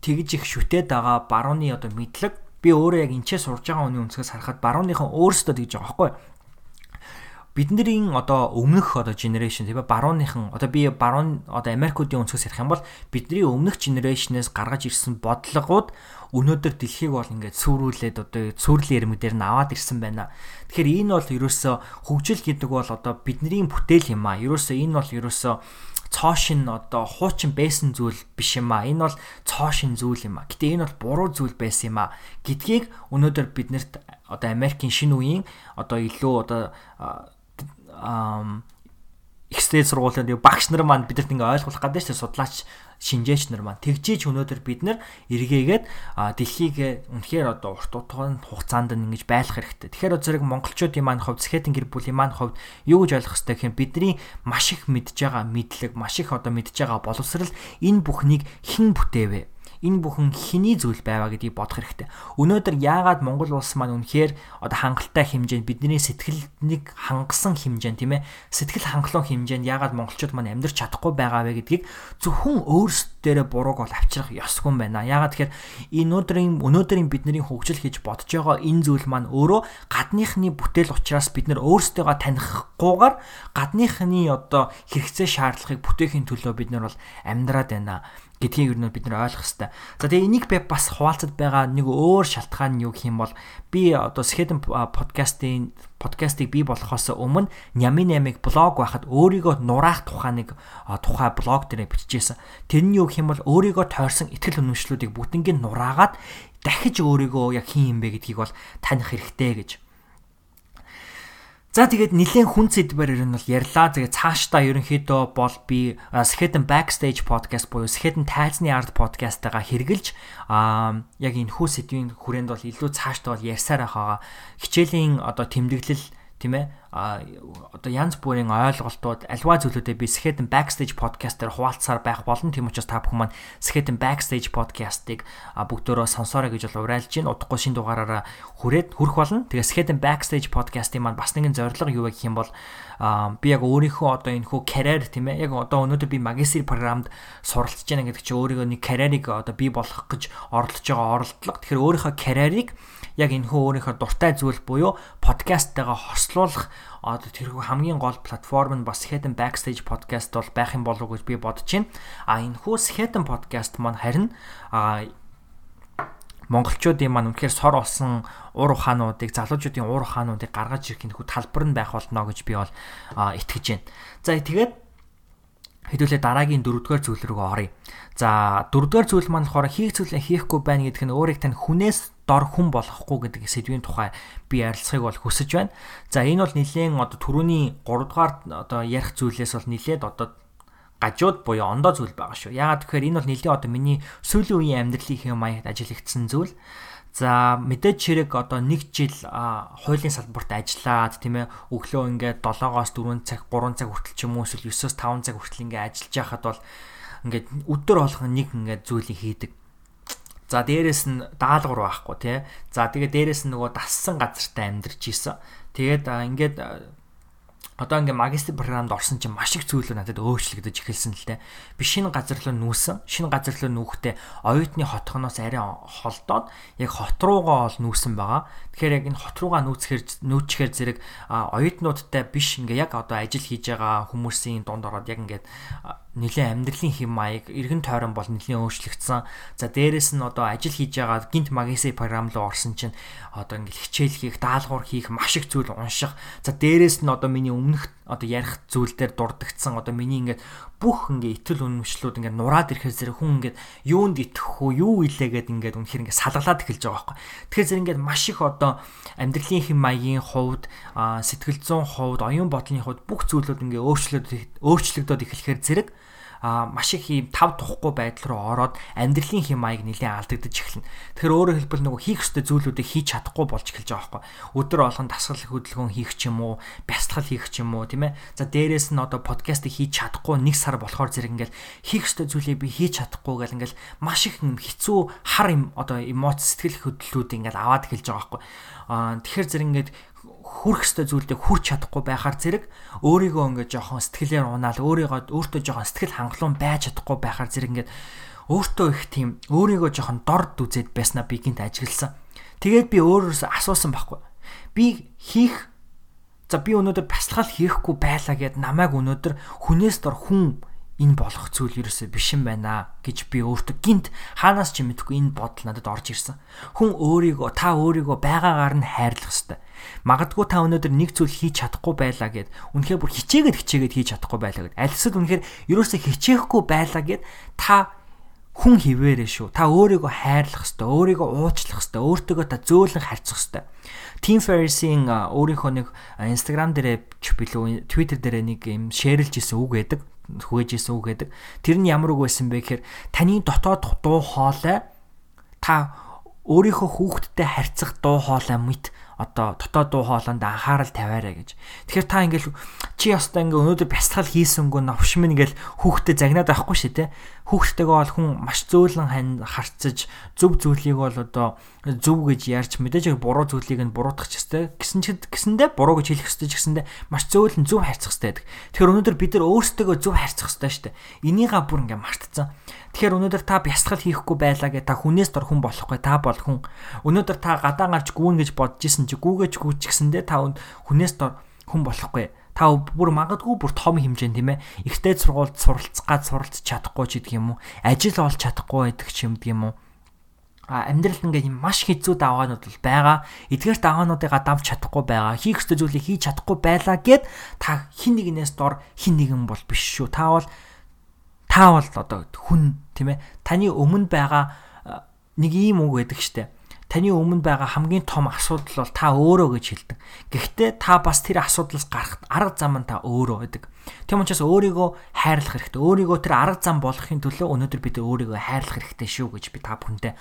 тэгж их шүтээд байгаа барууны одоо мэдлэг би өөрөө яг энчээ сурж байгаа хүний өнцгөөс харахад барууныхан өөрсдөө тэгж байгаа байхгүй бидний одоо өмнөх одоо generation тийм барууныхан одоо би баруун одоо Америкуудын өнцгөөс ярих юм бол бидний өмнөх generation-ээс гаргаж ирсэн бодлогууд өнөөдөр дэлхийг бол ингээд сүрүүлээд одоо сүрлийн ирмэгдэр нь аваад ирсэн байна. Тэгэхээр энэ бол ерөөсөө хөгжил гэдэг бол одоо бидний бүтээл юм а. Ерөөсөө энэ бол ерөөсөө цоошин одоо хуучин байсан зүйл биш юм а. Энэ бол цоошин зүйл юм а. Гэтэ энэ бол буруу зүйл байсан юм а. Гэдгийг өнөөдөр биднэрт одоо Америкийн шинэ үеийн одоо илүү одоо ихтэй сургуулиуд багш нар маань бидэрт ингээ ойлгуулах гэдэг чинь судлаач шинжээч нар маань тэгжээч өнөөдөр бид нар эргээгээд дэлхийг үнэхээр одоо урт утгааны хугацаанд ингэж байлгах хэрэгтэй. Тэгэхээр зэрэг монголчуудын маань хувьд скетинг гэр бүлийн маань хувьд юу гэж ойлгох хэрэгтэй гэхээр бидний маш их мэдж байгаа мэдлэг, маш их одоо мэдж байгаа боловсрал энэ бүхнийг хэн бүтээвэ? Энэ бүхэн хэний зүйл байваа гэдгийг бодох хэрэгтэй. Өнөөдөр яагаад Монгол улс маань үнэхээр одоо хангалттай хэмжээнд бидний сэтгэлнийг хангасан хэмжээнд тийм ээ сэтгэл хангалуун хэмжээнд яагаад монголчууд маань амьдрч чадахгүй байгаа вэ гэдгийг зөвхөн өөрсдөө бурууг бол авчрах ёсгүй байна. Яагаад тэгэхээр өнөөдрийн өнөөдрийн бидний хөгжил хийж бодож байгаа энэ зүйл маань өөрөө гадныхны бүтээл учраас бид нар өөрсдөө танихгүйгээр гадныхны одоо хэрэгцээ шаардлагыг бүтээхийн төлөө бид нар бол амьдраад байна гэдгийг юу бид нар ойлгох хэрэгтэй. За тэгээ энийг би бас хуваалцад байгаа нэг өөр шалтгаан нь юу гэх юм бол би одоо Skeden подкастын подкастыг бий болохоос өмнө Нями 8-ыг блог байхад өөрийгөө нураах тухай нэг тухай блог дээр бичижсэн. Тэр нь юу гэх юм бол өөрийгөө тойрсон ихтгэл үнэмшлүүдийг бүгднийг нураагаад дахиж өөрийгөө яг хин юм бэ гэдгийг бол таних хэрэгтэй гэж За тэгээд нэлээд хүн сэдвээр ер нь бол ярьлаа. Тэгээд цаашдаа ерөнхийдөө бол би Skeleton Backstage podcast буюу Skeleton тайзны ард подкастаа хэрглэж аа яг энэ хүү сэдвийн хүрээнд бол илүү цаашдаа бол ярьсаар байгаа. Хичээлийн одоо тэмдэглэл тийм ээ а одоо янз бүрийн ойлголтууд альва зүйлүүдэд би Skeleton Backstage podcast-ээр хуваалцсаар байх болно. Тийм учраас та бүхэн маань Skeleton Backstage podcast-ыг бүгдөө сонсоорой гэж бол уриалж байна. Удахгүй шин дугаараараа хүрээд хүрэх болно. Тэгээ Skeleton Backstage podcast-ийн маань бас нэгэн зорилго юу вэ гэх юм бол би яг өөрийнхөө одоо энэ хүү карьер тийм ээ яг одоо өнөөдөр би магистр програмд суралцж байна гэдэг чи өөрийгөө нэг карьерийг одоо бий болгох гэж оролдож байгаа оролдлого. Тэгэхээр өөрийнхөө карьерийг яг энэ хөө өөрийнхөө дуртай зүйл буюу подкасттайгаа хослуулах одоо тэрхүү хамгийн гол платформ нь бас Head Backstage podcast бол байх юм болов уу гэж би бодож байна. А энэ хүү Head podcast маань харин а монголчуудын маань үнэхээр сор болсон уур ухаануудыг залуучуудын уур ухаануудыг гаргаж ирэх нөхөд талбар нь байх болно гэж би бол итгэж байна. За тэгээд хэдүүлээ дараагийн дөрөвдүгээр зүйл рүү оръё. За дөрөвдүгээр зүйл маань болохоор хийх зүйлээ хийхгүй байна гэдг нь өөрийг тань хүнээс дор хүн болохгүй гэдэг сэдвийн тухай би ярилцахыг бол хүсэж байна. За энэ бол нэлээд одоо түрүүний 3 дугаар одоо ярих зүйлээс бол нэлээд одоо гажууд буюу ондоо зүйл байгаа шүү. Яагаад тэгэхээр энэ бол нэлээд одоо миний сүүлийн үеийн амьдралын маягт ажиллагдсан зүйл. За мэдээж хэрэг одоо 1 жил хуулийн салбарт ажиллаад тийм ээ өглөө ингээд 7-оос 4 цаг 3 цаг хүртэл ч юм уу эсвэл 9-оос 5 цаг хүртэл ингээд ажиллаж байхад бол ингээд өдөр болгон нэг ингээд зүйлийг хийдэг. За дээрэс нь даалгавар байхгүй тий. За тэгээ дээрэс нь нөгөө дассан газартаа амьдарч исэн. Тэгээд ингээд одоо ингээ магистр програмд орсон чинь маш их зүйлүүд надад өөрчлөгдөж эхэлсэн л дээ. Би шинэ газар руу нүүсэн. Шинэ газар руу нүүхдээ оюутны хотхоноос арай холдоод яг хот руугаа ол нүүсэн байгаа. Тэгэхээр яг энэ хот руугаа нүүцхээр нүүчхээр зэрэг оюутнуудтай биш ингээ яг одоо ажил хийж байгаа хүмүүсийн дунд ороод яг ингээд нэлээд амьдралын хэм маяг эргэн тойрон бол нэлээд өөрчлөгдсөн. За дээрэс нь одоо ажил хийж байгаа гинт магистрийн програм руу орсон чинь одоо ингээл хичээл хийх, даалгавар хийх, маш их зүйл унших. За дээрэс нь одоо миний өмнөх одоо ярих зүйл дээр дурдгдсан одоо миний ингээд бүх ингээ итгэл үнэмшлүүд ингээ нураад ирэхээр зэрэг хүн ингээд юунд итгэх үү, юу илээгээд ингээд үнэхээр ингээ салгалаад эхэлж байгаа байхгүй. Тэгэхээр зэрэг ингээд маш их одоо амьдралын хэм маягийн хувьд, сэтгэл зүйн хувьд, оюун бодлын хувьд бүх зүйлүүд ингээ өөрчлөгдөд өөрчлөгдөд эхлэхээр зэрэг маш их ийм тав тухгүй байдал руу ороод амьдралын хэм маяг нэлээд алдагдаж эхэлнэ. Тэгэхээр өөрөөр хэлбэл нөгөө хийх ёстой зүйлүүдийг хийж чадахгүй болж эхэлж байгаа байхгүй. Өдөр болгон дасгал хөдөлгөөн хийх ч юм уу, бясалгал хийх ч юм уу, тийм ээ. За дээрэс нь одоо подкастыг хийж чадахгүй нэг сар болохоор зэрэг ингээл хийх ёстой зүйлийг би хийж чадахгүй гэл ингээл маш их хэцүү хар юм одоо эмоц сэтгэл хөдлөлүүд ингээл аваад эхэлж байгаа байхгүй. Аа тэгэхээр зэрэг ингээд хүрх ёстой зүйлдээ хүрч чадахгүй байхаар зэрэг өөрийгөө ингээд жоохон сэтгэлээр унаал өөрийгөө өөртөө жоохон сэтгэл хангалуун байж чадахгүй байхаар зэрэг ингээд өөртөө их тийм өөрийгөө жоохон дорд үзээд байснаа би гинт ажигласан. Тэгээд би өөрөөсөө асуусан байхгүй. Би хийх за би өнөөдөр бясалгал хийхгүй байлаа гэд намайг өнөөдөр хүнээс дор хүн энэ болох зүйл ерөөсөө биш юм байна гэж би өөртөө гинт хаанаас ч мэдгүй энэ бодол надад орж ирсэн. Хүн өөрийгөө та өөрийгөө байгаагаар нь хайрлах ёстой. Магадгүй та өнөөдөр нэг зүйл хийж чадахгүй байлаа гэд үнэхээр бүр хичээгээд хичээгээд хийж чадахгүй байлаа гэд альсад үнэхээр ерөөсөө хичээхгүй байлаа гэд та хүн хിവэрэ шүү. Та өөрийгөө хайрлах ёстой, өөрийгөө уучлах ёстой, өөртөөгөө та зөөлөн харьцах ёстой. Team Ferriss-ийн өөрийнхөө нэг Instagram дээрээ ч билүү Twitter дээрээ нэг юм шеэрлж исэн үг байдаг хүгэж исэн үг гэдэг. Тэр нь ямар үг байсан бэ гэхээр таны дотоод дуу хоолой та өөрийнхөө хүүхдтэй харьцах дуу хоолой мэт одоо дотоод дуу хоолойнд анхаарал тавиарай гэж. Тэгэхээр та ингээл чи ястаа ингээ өнөөдөр бясалгал хийсэнгүү новш минь ингээл хүүхдэд загнаад байхгүй шүү те. Хүүхдтэйгээ бол хүн маш зөөлөн харцаж зөв зүйлийг бол одоо зөв гэж ярьж мэдээж буруу зүйлийг нь буруутгах ёстой. Гэсэн ч гэсэндээ буруу гэж хэлэх ёстой ч гэсэндээ маш зөөлөн зөв харьцах ёстой гэдэг. Тэгэхээр өнөөдөр бид нар өөрсдөө зөв харьцах ёстой шүү дээ. Энийгээ бүр ингээ мартцсан. Тэгэхээр өнөөдөр та бясалгал хийхгүй байлаа гэ та хүнээс дор хүн болохгүй та бол хүн. Өнөөдөр та гадаа гарч гүүн гэж бодож исэн чи гүүгэж гүүч гэсэндээ та хүнээс дор хүн болохгүй. Та бүр магадгүй бүр том хэмжээнд тийм ээ. Ихтэй сургуульд суралцгаад суралцж чадахгүй ч гэдэг юм уу. Ажил олж чадахгүй байдаг ч юм гэдэг юм уу амьдралд ингээд маш хэцүү даваанууд бол байгаа. Эдгээр даваануудыг давж чадахгүй байгаа. Хийх ёстой зүйлийг хийж чадахгүй байлаа гэд та хин нэгнээс дор хин нэгэн бол биш шүү. Та бол та бол одоо хүн тийм ээ таны өмнө байгаа нэг ийм үг байдаг штэ таны өмнө байгаа хамгийн том асуудал бол та өөрөө гэж хэлдэг. Гэхдээ та бас тэр асуудлаас гарах арга зам нь та өөрөө байдаг. Тийм учраас өөрийгөө хайрлах хэрэгтэй. Өөрийгөө тэр арга зам болохын төлөө өнөөдөр бид өөрийгөө хайрлах хэрэгтэй шүү гэж би та бүхэндээ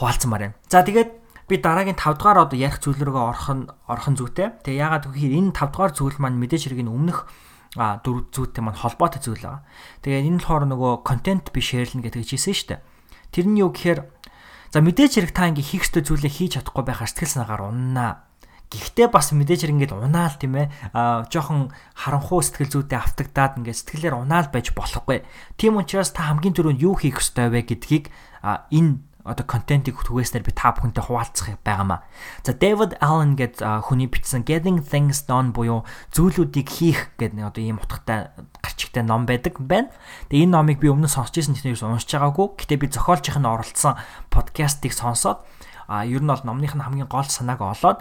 хуваалцмаар байна. За тэгээд би дараагийн 5 дугаар одоо ярих зүйл рүүгээ орох нь орох нь зүйтэй. Тэгээ ягаад гэвэл энэ 5 дугаар зүйл маань мэдээж хэрэг энэ өмнөх а дөрв зүйтэй маань холбоотой зүйл байгаа. Тэгээ энэ болохоор нөгөө контент би шеэрлнэ гэдэг жисэн шүү дээ. Тэр нь юу гэхээр за мэдээж хэрэг та ингээ хийх ёстой зүйлээ хийж чадахгүй байхаар сэтгэл санаагаар уннаа. Гэхдээ бас мэдээж хэрэг ингээд унаал тийм ээ а жоохон харанхуу сэтгэл зүйтэй автагдаад ингээд сэтгэлээр унаал байж болохгүй. Тийм учраас та хамгийн түрүүнд юу хийх ёстой вэ гэдгийг энэ одоо контентыг түгээснээр би та бүхэнтэй хуваалцах байгаамаа. За David Allen гэдэг хүний бичсэн Getting Things Done буюу зүйлүүдийг хийх гэдэг нэг одоо ийм утгатай гарчигтай ном байдаг байна. Тэгээ энэ номыг би өмнө сонсч ирсэн тэснээс уншиж байгаагүй. Гэтэ би зохиолчийнх нь оролцсон подкастыг сонсоод а ер нь бол номных нь хамгийн гол санааг олоод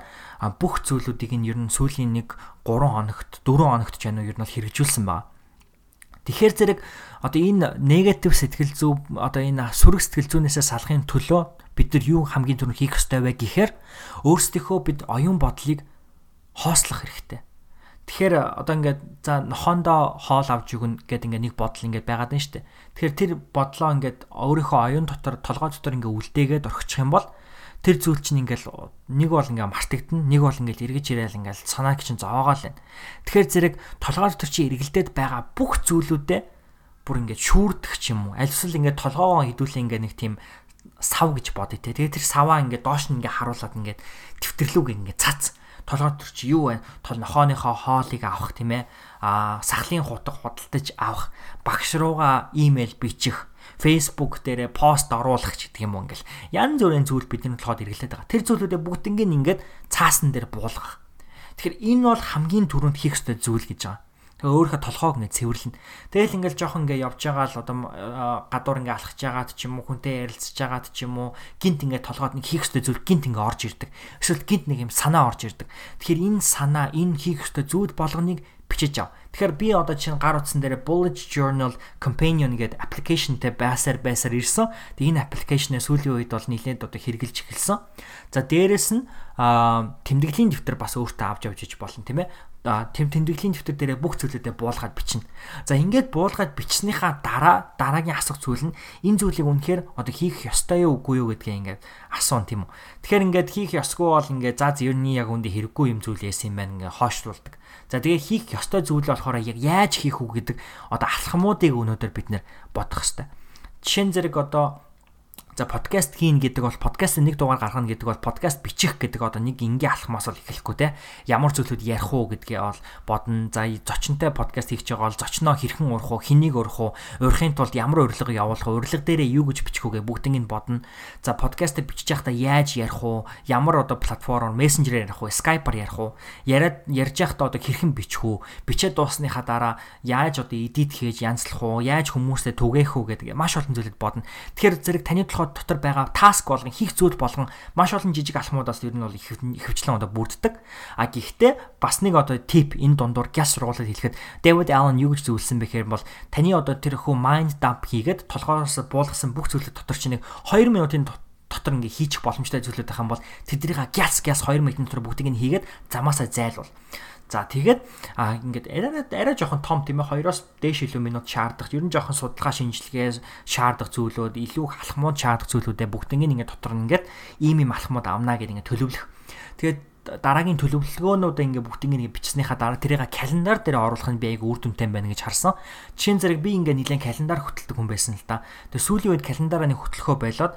бүх зүйлүүдийг нь ер нь сүүлийн нэг 3 хоногт 4 хоногт ч яна ер нь бол хэрэгжүүлсэн байна. Тэгэхээр зэрэг одоо энэ негатив сэтгэл зүй одоо энэ сүрэг сэтгэл зүйнээсээ салахын төлөө бид нар юу хамгийн түрүү хийх ёстой вэ гэхээр өөрсдийнхөө бид оюун бодлыг хоослох хэрэгтэй. Тэгэхээр одоо ингээд за нохондоо хоол авч өгнө гэдэг ингээд нэг бодол ингээд байгаад байна шүү дээ. Тэгэхээр тэр бодлоо ингээд өөрийнхөө оюун дотор толгой дотор ингээд үлдээгээд орхичих юм бол тэр зүйл чинь ингээл нэг бол ингээ мартагдана нэг бол ингээл эргэж ирээл ингээл санаа чинь зоогоол байна. Тэгэхээр зэрэг толгой дотор чи эргэлдээд байгаа бүх зүйлүүдээ бүр ингээд шүүрдэх ч юм уу аль эсвэл ингээд толгоогоо хідүүлээ ингээ нэг тийм сав гэж бодъё те. Тэгээ тэр саваа ингээд доош нь ингээ харуулад ингээд твтэрлүүг ингээ цац толгой чи юу вэ? Тол нохооныхоо хоолыг авах тийм ээ. Аа сахлын хутга худалдаж авах, багш руугаа имэйл бичих Facebook дээрээ пост оруулах ч гэдэг юм уу ингээл янз бүрийн зүйл бидний толгойд эргэлээд байгаа. Тэр зүйлүүдээ бүгднийг ингээд цаасан дээр буулгах. Тэгэхээр энэ бол хамгийн түрүүнд хийх ёстой зүйл гэж байгаа. Тэгээ өөрийнхөө толгойг ингэ цэвэрлэнэ. Тэгэл ингээл жоохон ингээ явж байгаа л одоо гадуур ингээ алхаж байгаад ч юм уу хүнтэй ярилцж байгаад ч юм уу гинт ингээ толгойд нэг хийх ёстой зүйл гинт ингээ орж ирдэг. Эсвэл гинт нэг юм санаа орж ирдэг. Тэгэхээр энэ санаа, энэ хийх ёстой зүйл болгоныг бичиж ав. Тэгэхээр би одоо чинь гар утсан дээр bullet journal companion гэдэг аппликейшнтэй байсаар байсаар ирсэн. Тэг энэ аппликейшнээ сүүлийн үед бол нэлээд одоо хэрэгжилж эхэлсэн. За дээрэс нь тэмдэглэлийн дэвтэр бас өөртөө авч явж иж болно тийм ээ. Тэм тэмдэглэлийн дэвтэр дээрээ бүх зүйлүүдээ буулгаад бичнэ. За ингээд буулгаад бичснийхаа дараа дараагийн асуух зүйл нь энэ зүйлийг үнэхээр одоо хийх ёстой юу үгүй юу гэдгээ ингээд асуун тийм үү. Тэгэхээр ингээд хийх ёсгүй бол ингээд за нь яг үндэ хэрэггүй юм зүйл яасан юм байна ингээд хоошлуулдаг. За тэгээ хийх ёстой зүйл болохоор яг яаж хийх үү гэдэг одоо алхмуудыг өнөөдөр бид нэр бодох хэрэгтэй. Жишээ нь зэрэг одоо За подкаст хийн гэдэг бол подкаст нэг дугаар гаргана гэдэг бол подкаст бичих гэдэг одоо нэг ингийн алхмаас бол эхлэхгүй те. Ямар зүйлүүд ярих уу гэдгээ бол бодно. За зочинтой подкаст хийж байгаа бол зочноо хэрхэн урах уу, хэнийг урах уу, урахын тулд ямар урилга явуулах уу, урилга дээрээ юу гэж бичих үгээ бүгднийг нь бодно. За подкаст бичиж байхдаа яаж ярих уу, ямар одоо платформоор мессенжерээр ярих уу, скайпаар ярих уу, яриад ярьж байхдаа одоо хэрхэн бичих үү, бичээд дуусныхаа дараа яаж одоо эдит хийж янзлах уу, яаж хүмүүстэй түгээх үү гэдэг маш олон зүйлүүд бодно. Тэгэхээр зэрэг таны толгой дотор байгаа таск болгон хийх зүйл болгон маш олон жижиг алхмуудаас ер нь бол ихэвчлэн одоо бүрддэг. А гэхдээ бас нэг одоо тип энэ дундуур гяс сургуулиуд хэлэхэд David Allen юу гэж зөвлөсөн бэхээр бол таны одоо тэр хөө mind dump хийгээд толгоороос буулгасан бүх зүйлүүд дотор чинь нэг 2 минутын дотор ингээ хийчих боломжтой зүйлүүд байх юм бол тэднийг гяс гяс 2 минутын дотор бүгдийг нь хийгээд замаасаа зайлуул. За тэгээд а ингээд арай арай жоохон том тийм ээ хоёроос дээш илүү минут шаардах. Ер нь жоохон судалгаа шинжилгээ шаардах зүйлүүд, илүү халахмууд шаардах зүйлүүдээ бүгднийг ингээд дотор нь ингээд ийм ийм алхмууд авнаа гэдэг ингээд төлөвлөх. Тэгээд дараагийн төлөвлөгөөнүүдээ ингээ бүгдийг ингээ бичснийхаа дараа тэрийг календар дээр оруулах нь би айгу үр дүнтэй байна гэж харсан. Жишээ нь зэрэг би ингээ нэлээд календар хөтэлдэг хүн байсан л да. Тэгээ сүүлийн үед календараа нэг хөтлөхөө болоод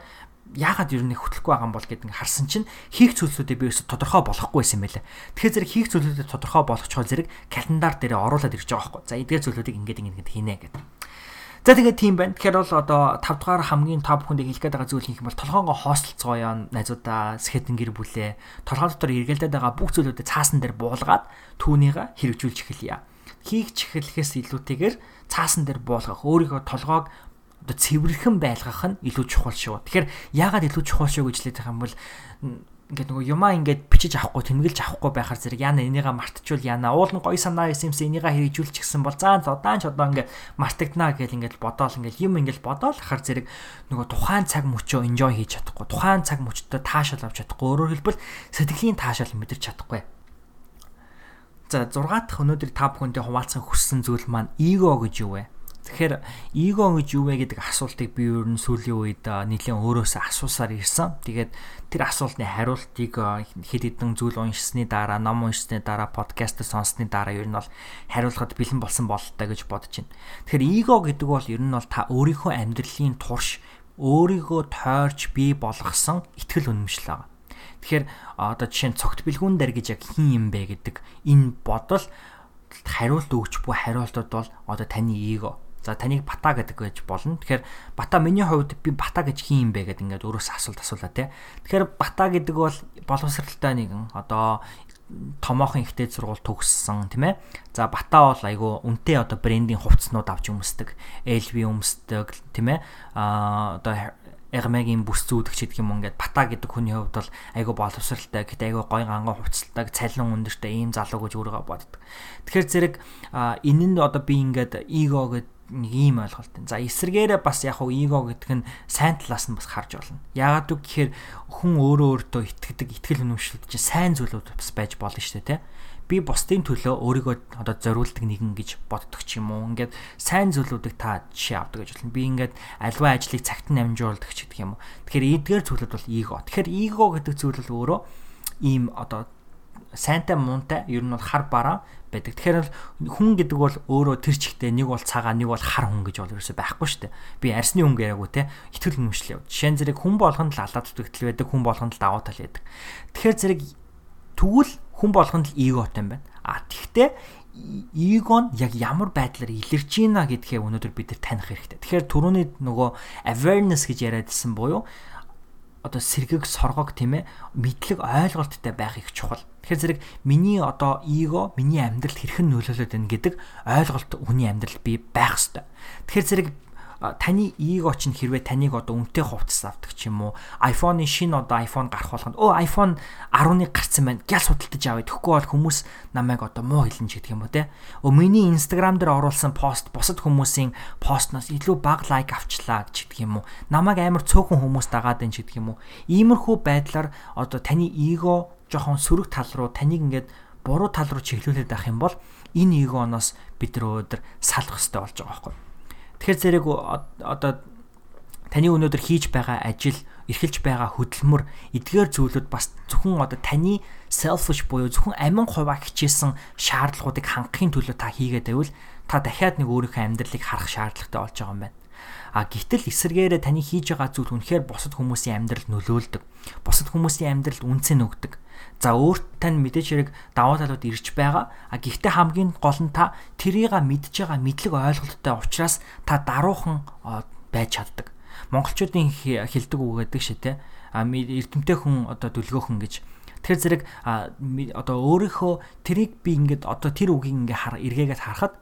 яагаад ер нь хөтлөхгүй байгаа юм бол гэдэг ингээ харсан чинь хийх зүйлсүүдээ би ерөөсө тодорхой болохгүй байсан байлаа. Тэгэхээр зэрэг хийх зүйлүүдэд тодорхой болгочихвол зэрэг календар дээр оруулаад ирж байгаа байхгүй. За эдгээр зүйлүүдийг ингээд ингээд хийнэ гэдэг. За тэгээд тийм байна. Тэгэхээр бол одоо 5 дугаар хамгийн топ хүндийг хэлэх гээд байгаа зүйл хийх юм бол толгоогоо хостолцгоё найзуудаа сэхэтэн гэр бүлээ толгой дотор эргэлдээд байгаа бүх зүйлүүдэд цаасан дээр буулгаад түүнийгээ хэрэгжүүлж эхэлье. Хийх чихлэхээс илүүтэйгээр цаасан дээр буулгах өөрийнхөө толгоог одоо цэвэрхэн байлгах нь илүү чухал шүү. Тэгэхээр яагаад илүү чухал шүү гэж хэлээд байгаа юм бол ингээд нөгөө юмаа ингээд бичиж авахгүй тэмдэглэж авахгүй байхаар зэрэг яана энийгээ мартчихвал яана уул нь гоё санаа юмс энийгээ хэрэгжүүлчих гэсэн бол заа удаан ч одоо ингээд мартагдана гэж ингээд бодоол. Ингээд юм ингээд бодоол хахаар зэрэг нөгөө тухайн цаг мөчөө enjoy хийж чадахгүй. Тухайн цаг мөчтөө таашаал авч чадахгүй. Өөрөөр хэлбэл сэтгэлийн таашаал мэдэрч чадахгүй. За 6 дахь өнөөдөр та бүхэндээ хуваалцах хүссэн зүйл маань эго гэж юу вэ? Тэгэхээр эго гэж юу вэ гэдэг асуултыг би ер нь сүүлийн үед нэлээд өөрөөсөө асуусаар ирсэн. Тэгээд тэр асуултны хариултыг хэд хэдэн зүйл уншсны дараа, ном уншсны дараа, подкаст сонссны дараа ер нь бол хариулахад бэлэн болсон бололтой гэж бодож байна. Тэгэхээр эго гэдэг бол ер нь бол та өөрийнхөө амьдралын турш өөрийгөө тойрч бий болгосон итгэл үнэмшил байгаа. Тэгэхээр одоо жишээ нь цогт бэлгүүн дээр гэж яг хин юм бэ гэдэг энэ бодол хариулт өгч буй хариултууд бол одоо таны эго За таныг бата гэдэг гэж болно. Тэгэхээр бата миний хувьд би бата гэж хин юм бэ гэдэг ингээд өөрөөсөө асуулт асуулаа тий. Тэгэхээр бата гэдэг бол боловсралтай нэгэн одоо томоохон ихтэй сургууль төгссөн тийм ээ. За бата бол айгүй үнэтэй одоо брендинг хувцснууд авч өмсдөг, LV өмсдөг тийм ээ. Аа одоо Эрмегийн бүс зүүдэх гэдэг юм ингээд бата гэдэг хүний хувьд бол айгүй боловсралтай гэхдээ айгүй гой ганган хувцалтай цалин өндөртэй ийм залуу гэж өөрийгөө боддог. Тэгэхээр зэрэг энэ нь одоо би ингээд эго гэдэг нэг ийм ойлголт байна. За эсэргээрээ бас яг хуу эго гэдэг нь сайн талаас нь бас харж болно. Яагаад үг гэхээр хүн өөрөө өөртөө итгэдэг, итгэл үнэмшилт чинь сайн зүйлүүд бас байж болно шүү дээ, тэ. Би бусдын төлөө өөрийгөө одоо зориулдаг нэгэн гэж боддог ч юм уу. Ингээд сайн зүйлүүдийг та жишээ авдаг гэж болно. Би ингээд альва ажлыг цагт нь амжуулдаг ч гэдэг юм уу. Тэгэхээр эдгээр зүйлүүд бол эго. Тэгэхээр эго гэдэг зүйл бол өөрөө ийм одоо сайнтай муунтай ер нь бол хар бараа байдаг. Тэгэхээр хүн гэдэг бол өөрөө тэр чигтээ нэг бол цагаан нэг бол хар хүн гэж бол ерөөсөй байхгүй шүү дээ. Би арсны хүн гээрээгүү те. Итгэл яв. Жишээ нь зэрэг хүн болгонд л алаад зүтгэл байдаг, хүн болгонд л давуу тал байдаг. Тэгэхээр зэрэг тэгвэл хүн болгонд л эготой юм байна. А тэгтээ эго нь яг ямар байдлаар илэрч ийна гэдгээ өнөөдөр бид нар таних хэрэгтэй. Тэгэхээр түрүүний нөгөө awareness гэж яриадсэн буюу одоо сэргэг соргог тийм ээ мэдлэг ойлголттой байх их чухал. Тэгэхээр зэрэг миний одоо эго миний амьдралд хэрхэн нөлөөлөд байна гэдэг ойлголт хүний амьдралд би байх ёстой. Тэгэхээр зэрэг таны эго ч нь хэрвээ таныг одоо үнэтэй хувцас авдаг ч юм уу? iPhone-ы шинэ одоо iPhone гарах болгонд өө iPhone 10-ыг гарцсан байна гял судалдаж авъя тэгэхгүй бол хүмүүс намайг одоо муу хэлнэ ч гэдэг юм уу те? Өө миний Instagram дээр оруулсан пост бусад хүмүүсийн постноос илүү бага лайк авчлаа ч гэдэг юм уу? Намайг амар цөөхөн хүмүүс дагаад байна ч гэдэг юм уу? Иймэрхүү байдлаар одоо таны эго жоохон сөрөг тал руу таныг ингээд буруу тал руу чиглүүлээд авах юм бол энэ эгоноос бид нар өнөөдөр салах хэрэгтэй болж байгаа байхгүй Тэгэхээр зэрэг одоо таны өнөөдөр хийж байгаа ажил, эрхэлж байгаа хөдөлмөр эдгээр зүйлүүд бас зөвхөн одоо таны selfish буюу зөвхөн амин хуваа хичээсэн шаардлагуудыг хангахын төлөө та хийгээд байвал та дахиад нэг өөрийнхөө амьдралыг харах шаардлагатай болж байгаа юм байна. А гítэл эсэргээрээ таны хийж байгаа зүйл үнэхээр бусад хүмүүсийн амьдралд нөлөөлдөг. Бусад хүмүүсийн амьдралд үнцэн өгдөг. За өөрт тань мэдээж хэрэг даваа талууд ирж байгаа. А гэхдээ хамгийн гол нь та тэрийг мэдж байгаа мэдлэг ойлголттой учраас та даруухан байж чаддаг. Монголчуудын хэлдэг үг гэдэг шээ те. А эрдэмтэй хүн одоо дүлгөөхөн гэж Тэр зэрэг одоо өөрийнхөө тэрийг би ингээд одоо тэр үгийг ингээ хар эргээгээд харахад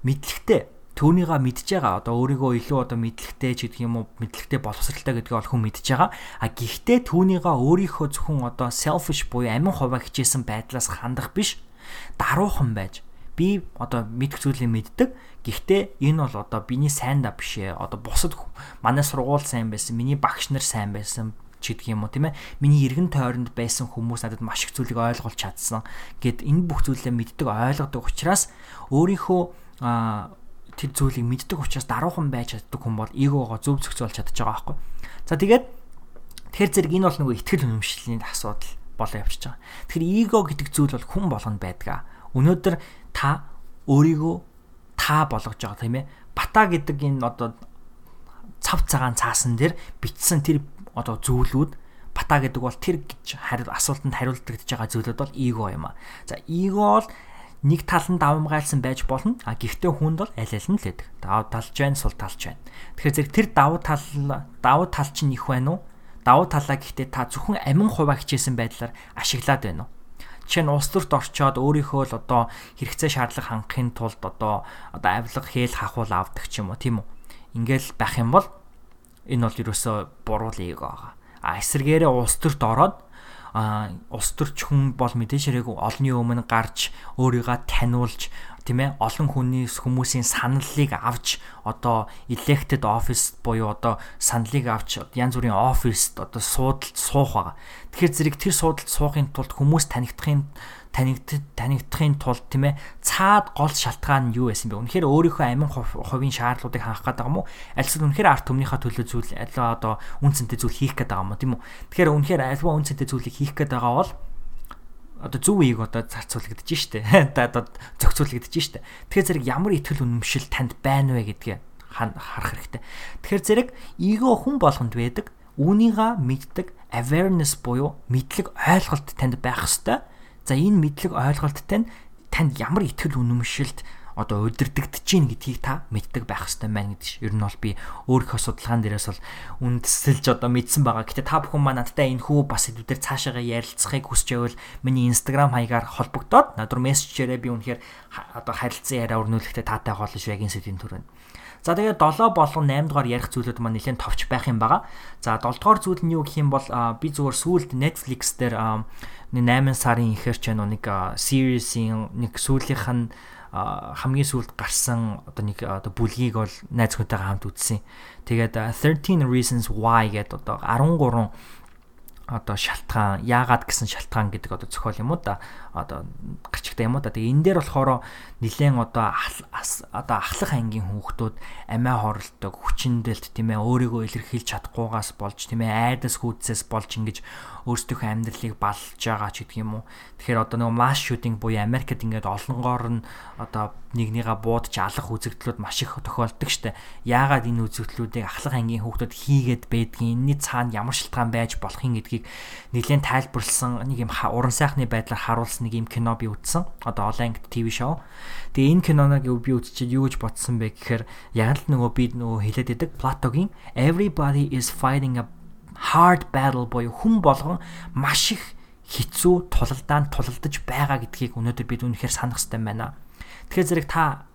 мэдлэгтэй түүнийга мэдж байгаа. Одоо өөрийгөө илүү одоо мэдлэгтэй ч гэдэг юм уу мэдлэгтэй боловсралтай гэдгийг ол хүн мэдж байгаа. А гэхдээ түүнийга өөрийнхөө зөвхөн одоо selfish буюу амин хуваа хичээсэн байдлаас хандах биш. Даруухан байж. Би одоо мэдх зүйлийг мэддэг. Гэхдээ энэ бол одоо биний сайн да биш ээ. Одоо бусад манай сургууль сайн байсан миний багш нар сайн байсан ч гэдэг юм уу тийм ээ. Миний эргэн тойронд байсан хүмүүс надад маш их зүйлийг ойлгуулж чадсан гэд энэ бүх зүйлээ мэддэг ойлгодог учраас өөрийнхөө тэр зүйлийг мэддэг учраас даруухан байж чаддаг хүн бол эгоогоо зөв зохицуулж чадчих байгаа байхгүй. За тэгээд тэр зэрэг энэ бол нөгөө ихтгэл үнэмшлийн асуудал болоо явчихж байгаа. Тэгэхээр эго гэдэг зүйл бол хүн болгонд байдаг. Өнөөдөр та өөрийгөө та болгож байгаа тийм ээ. Бата гэдэг энэ одоо цав цагаан цаасан дээр бичсэн тэр одоо зүйлүүд бата гэдэг бол тэр гэж асуултанд хариулдагдж байгаа зүйлүүд бол эго юм а. За эго бол нэг тал нь давмгайлсан байж болно. А гэхдээ хүнд бол аль аль нь л байдаг. Давуу талж байна, сул талж байна. Тэгэхээр зэрэг тэр давуу тал давуу тал чинь их байна уу? Давуу талаа гэхдээ та зөвхөн амин хуваа хичээсэн байдлаар ашиглаад байна уу? Жишээ нь улс төрт орчоод өөрийнхөө л одоо хэрэгцээ шаардлага хангахын тулд одоо одоо авилга хээл хахуул авдаг ч юм уу тийм үү. Ингээл байх юм бол энэ бол ерөөсөө буруу л эго байгаа. А эсэргээрээ улс төрт ороод улс төрч хүн бол мэдээж хэрэг олонний өмнө гарч өөрийгөө таниулж тийм ээ олон хүний хүмүүсийн саналыг авч одоо elected office буюу одоо саналыг авч янз бүрийн office одоо суудалд суух байгаа. Тэгэхээр зэрэг тэр суудалд суухын тулд хүмүүс танигдахын танигд танигдахын тулд тийм ээ цаад гол шалтгаан нь юу байсан бэ? Үнэхээр өөрийнхөө амин хувийн шаардлагуудыг хангах гэдэг юм уу? Альсвал үнэхээр арт түмнийхээ төлөө зүйл одоо үн цэнтэй зүйл хийх гэдэг юм уу тийм үү? Тэгэхээр үнэхээр альва үн цэнтэй зүйлийг хийх гэдэг байгаа бол одоо зөв үеийг одоо зарцуулагдаж штэ. Одоо зохицуулагдаж штэ. Тэгэхээр зэрэг ямар итгэл үнэмшил танд байна вэ гэдгээ харах хэрэгтэй. Тэгэхээр зэрэг эго хүн болгонд байдаг үүнийга мэддэг awareness буюу мэдлэг ойлголт танд байх хэвээр. За энэ мэдлэг ойлголттой нь танд ямар итгэл үнэмшилд одоо удирдагдж гин гэдгийг та мэддэг байх хэрэгтэй байна гэж ер нь бол би өөрийнхөө судалгаан дээрээс бол үндэслэж одоо мэдсэн байгаа. Гэтэ та бүхэн маань надтай энэ хүү бас хэдүүдээр цаашаага ярилцахыг хүсч байвал миний Instagram хаягаар холбогдоод надад мессежээрээ би үнэхээр одоо харилцан яриа өрнүүлэхдээ таатай хоолж байгийн сэдвийн төрөнд. За тэгээд 7 болон 8 дугаар ярих зүйлүүд маань нэлээд товч байх юм байгаа. За 7 дугаар зүйл нь юу гэх юм бол би зүгээр сүүлд Netflix дээр 8 сарын ихэр ч нэг series-ийн нэг сүүлийнх нь хамгийн сүүлд гарсан одоо нэг одоо бүлгийг бол найз хүнтэйгээ хамт үзсэн. Тэгээд 13 reasons why гэдэг одоо 13 одоо шалтгаан яагаад гэсэн шалтгаан гэдэг одоо зохиол юм уу да одоо гарчигтай юм уу да тэгээ энэ дээр болохоор нилээн одоо одоо ахлах ангийн хүүхдүүд амиа хорлдог хүчиндэлт тийм ээ өөрийгөө илэрхийлж чадахгүйгаас болж тийм ээ айдас хүүдсээс болж ингэж өөрсдийнхөө амьдралыг балж байгаа ч гэдэг юм уу. Тэгэхээр одоо нөгөө масс шүтинг буюу Америкт ингээд олонгоор нь одоо нэгнийгээ буудаж алах үзэгдлүүд маш их тохиолддог штэ. Яагаад энэ үзэгдлүүдийг ахлах ангийн хүүхдүүд хийгээд байдгийг энэний цаана ямар шалтгаан байж болохын гэдгийг нэлээд тайлбарлсан нэг юм уран сайхны байдлаар харуулсан нэг юм кино би үзсэн. Одоо анги ТV шоу. Тэгээ энэ киноныг би үзчихээд юу гэж бодсон бэ гэхээр яг л нөгөө би нөгөө хэлээд идэг Платогийн Everybody is fighting a hard battle буюу хүн болгон маш их хэцүү тулалдаанд тулалдаж байгаа гэдгийг өнөөдөр бид үнэхээр санах хэрэгтэй байна. Тэгэхээр зэрэг та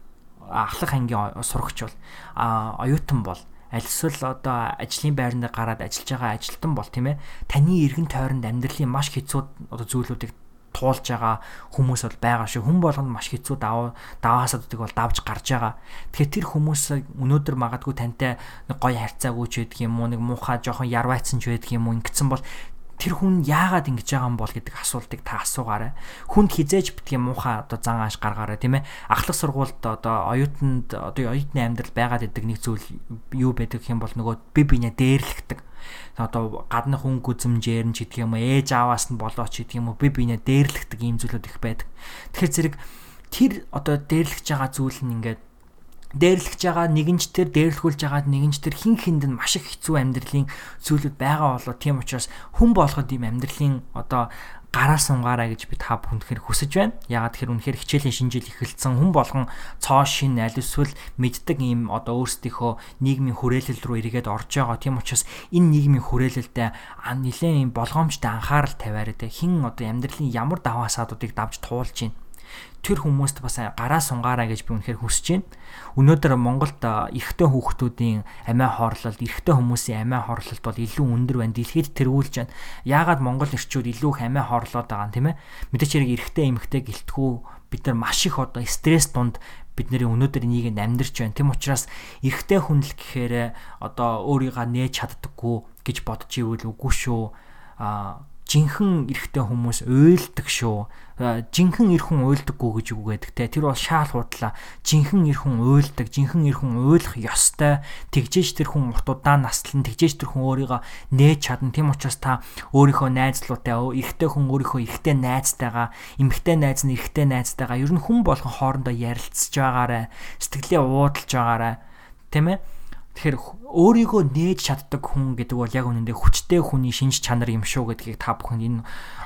ахлах ангийн сурагч бол оюутан бол альсвал одоо ажлын байранд гараад ажиллаж байгаа ажилтан бол тийм ээ таны эргэн тойронд амьдралын маш хэцүү одоо зүйлүүдийг туулж байгаа хүмүүс бол байгаа шүү. Хүн болгоно маш хэцүү даваа даваасуудыг бол давж гарч байгаа. Тэгэхээр тэр хүмүүс өнөөдөр магадгүй тантай нэг гоё харьцаагүй ч байдаг юм уу, нэг муухай жоохон ярвайцсан ч байдаг юм уу ингэсэн бол тэр хүн яагаад ингэж байгаа юм бол гэдэг асуултыг та асуугаарай. Хүнд хизээж битгий муухай одоо зан ааш гаргаарай тийм ээ. Ахлах сургуульд одоо оюутанд одоо оюутны амьдрал байгаад идэг нэг зүйл юу байдаг юм бол нөгөө би бинэ дээрлэгдэг одоо гадны хүн гүзэмжээр нь ч гэдэг юм уу ээж аваас нь болоо ч гэдэг юм уу би бинэ дээрлэгдэг ийм зүйлүүд их байдаг. Тэгэхээр зэрэг тэр одоо дээрлэж байгаа зүйл нь ингээд дээрлэж байгаа нэгэнч төр дээрлэхүүлж байгаа нэгэнч төр хин хинд нь маш их хэцүү амьдралын зүйлүүд байгаа болоо тийм учраас хүн болгоод ийм амьдралын одоо гараа сунгаараа гэж би та бүхэндхээр хүсэж байна. Яагаад тэгэхээр үнэхээр хичээлийн шинжил эхэлсэн хүн болгон цоо шин аль эсвэл мэддэг ийм одоо өөрсдийнхөө нийгмийн хүрээлэл рүү эргээд орж байгаа. Тийм учраас энэ нийгмийн хүрээлэлдээ нэлээд ийм болгоомжтой анхаарал тавиараа те хин одоо амьдралын ямар даваа саадуудыг давж туулж байна тэр хүмүүст бас гараа сунгаараа гэж би үнэхээр хүсэж байна. Өнөөдөр Монголд эрэгтэй хүүхдүүдийн амиа хорлолт, эрэгтэй хүмүүсийн амиа хорлолт бол илүү өндөр байна. Дэлхийд тэргүүлж байна. Яагаад Монгол эрчүүд илүү их амиа хорлоод байгаа юм тийм ээ? Мэдээч хэрэг эрэгтэй эмэгтэй гэлтгүү бид нар маш их одоо стресс дунд бидний өнөөдөр нийгэмд амьдарч байна. Тэм учраас эрэгтэй хүн л гэхээр одоо өөрийгөө нээж чаддаггүй гэж бодож ивэл үгүй шүү. А жинхэнэ эрэгтэй хүмүүс уйлдаг шүү. Жинхэнэ эр хүн уйлдаггүй гэж үг гэдэг те. Тэр бол шаал худлаа. Жинхэнэ эр хүн уйлдаг, жинхэнэ эр хүн уйлах ёстой. Тэгжээж тэр хүн урт удаан наслан, тэгжээж тэр хүн өөрийгөө нээж чадна. Тэм учраас та өөрийнхөө найзлуутай, эрэгтэй хүн өөрийнхөө эрэгтэй найзтайгаа, эмэгтэй найз нь эрэгтэй найзтайгаа ер нь хүн болгон хоорондоо ярилцж байгаарэ. Сэтгэлээ уудалж байгаарэ. Тэ мэ? Тэгэхээр өөрийгөө нээж чаддаг хүн гэдэг бол яг үнэндээ хүчтэй хүний шинж чанар юм шүү гэдгийг та бүхэн энэ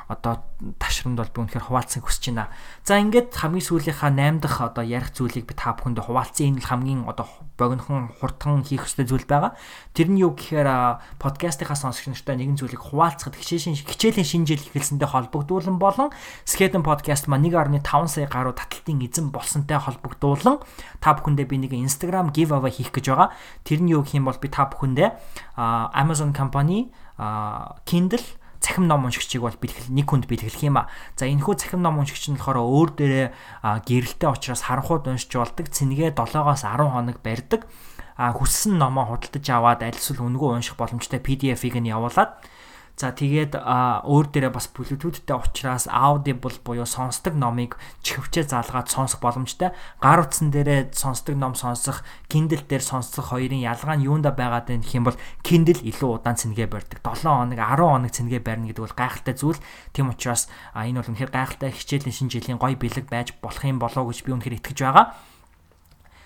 одоо ташрамд бол би үнэхээр хуваалцахыг хүсэж байна. За ингээд хамгийн сүүлийнхаа 8 дахь одоо ярих зүйлийг би та бүхэнд хуваалцсан. Энэ хамгийн одоо богинохон хурдхан хийх ёстой зүйл байгаа. Тэр нь юу гэхээр подкастынхаа сонсогч нартай нэгэн зүйлийг хуваалцахад хичээлийн хичээлийн шинэ жил эхэлсэнтэй холбогдуулан болон Skeleton podcast маань 1.5 сая гаруй таталтын эзэн болсонтой холбогдуулан та бүхэндээ би нэг Instagram giveaway хийх гэж байгаа. Тэр нь юу гэх юм бол би та бүхэндээ Amazon компани Kindle цахим ном уншигчийг бол бэлтгэл нэг хүнд бэлтгэх юм а. За энэ хүү цахим ном уншигч нь болохоор өөр дээрээ гэрэлтэй учраас харанхууд уншиж болдог. Цэнгээ 7-оос 10 хоног барьдаг. А хүссэн номоо худалдаж аваад аль эсвэл үнэгүй унших боломжтой PDF-ийг нь явуулаад За тэгээд өөр дээрээ бас Bluetooth-тэй учраас Audible буюу сонсдог номыг чихвчээ заалгаад сонсох боломжтой. Гар утсан дээрээ сонсдог ном сонсох, Kindle дээр сонсох хоёрын ялгаа нь юунда байгаад байна гэх юм бол Kindle илүү удаан цэнгээ барьдаг. 7 хоног, 10 хоног цэнгээ барьна гэдэг бол гайхалтай зүйл. Тийм учраас энэ бол үнэхээр гайхалтай хичээлийн шинэ жилийн гоё бэлэг байж болох юм болоо гэж би үнэхээр итгэж байгаа.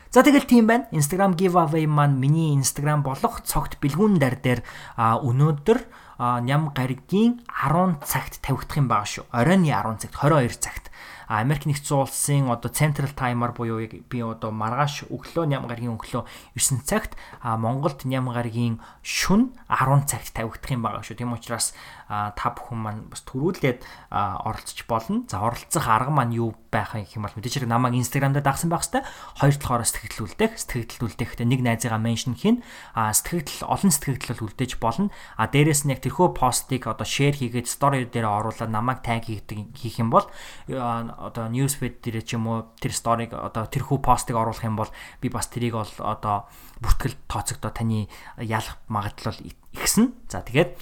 За тэгэл тийм байна. Instagram giveaway маань миний Instagram болох цогт бэлгүүн дар дээр өнөөдөр ням гаригийн 10 цагт тавигдах юм байгаа шүү. Оройн 10 цагт 22 цагт. Америк нэгдсэн улсын одоо Central Timer буюу би одоо маргааш өглөө ням гарагийн өглөө 9 цагт Монголд ням гарагийн шүн 10 цагт тавигдах юм байгаа шүү. Тийм учраас та бүхэн маань бас төрүүлээд оролцож болно. За оролцох арга маань юу байх юм бол мэдээж хэрэг намайг Instagram дээр дагсан байх хэвээр хоёр талаараа сэтгэлдүүлдэг. Сэтгэлдүүлдэхдээ нэг найзыгаа меншн хийн. А сэтгэл олон сэтгэл үлдээж болно. А дээрэс нь яг тэрхүү постыг одоо шеэр хийгээд стори дээр оруулаад намайг таг хийдэг хийх юм бол одоо newsfeed дээр ч юм уу тэр сториг одоо тэрхүү постыг оруулах юм бол би бас тэрийг бол одоо бүртгэл тооцогдоо таны ялах магадлал ихсэн. За тэгээд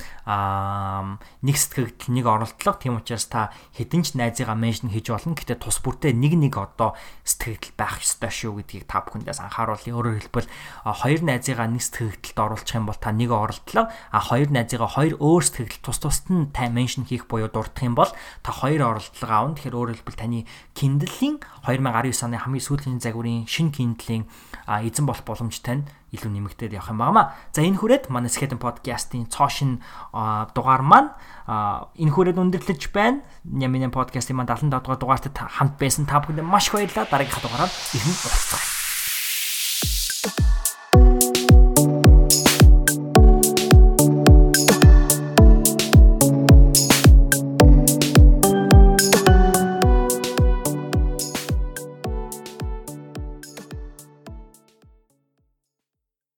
нэг сэтгэгдэл нэг оролдлого тийм учраас та хэдэн ч найзыгаа меншн хийж болно. Гэтэ тус бүртээ нэг нэг одоо сэтгэгдэл байх ёстой шүү гэдгийг та бүхэндээс анхааруулъя. Өөрөөр хэлбэл хоёр найзыгаа нэг сэтгэгдэлд оруулах юм бол та нэг оролдлого, а хоёр найзыгаа хоёр өөр сэтгэгдэл тус тусад нь та меншн хийх буюу дурдах юм бол та хоёр оролдлого аавна. Тэгэхээр өөрөөр хэлбэл таны Kindle-ийн 2019 оны хамгийн сүүлийн загварын шинэ Kindle-ийн эзэн болох боломжтой нь илүү нэмэгдээд явах юм байна. За энэ хүрээд манай Skeleton podcast-ийн цоошин дугаар маань энэ хүрээд өндөрлөж байна. Нямын podcast-ийн маань 75 дугаар дугаартад хамт байсан та бүхэнд маш их баярлалаа. Дараагийн дугаараар ирнэ уулзцаа.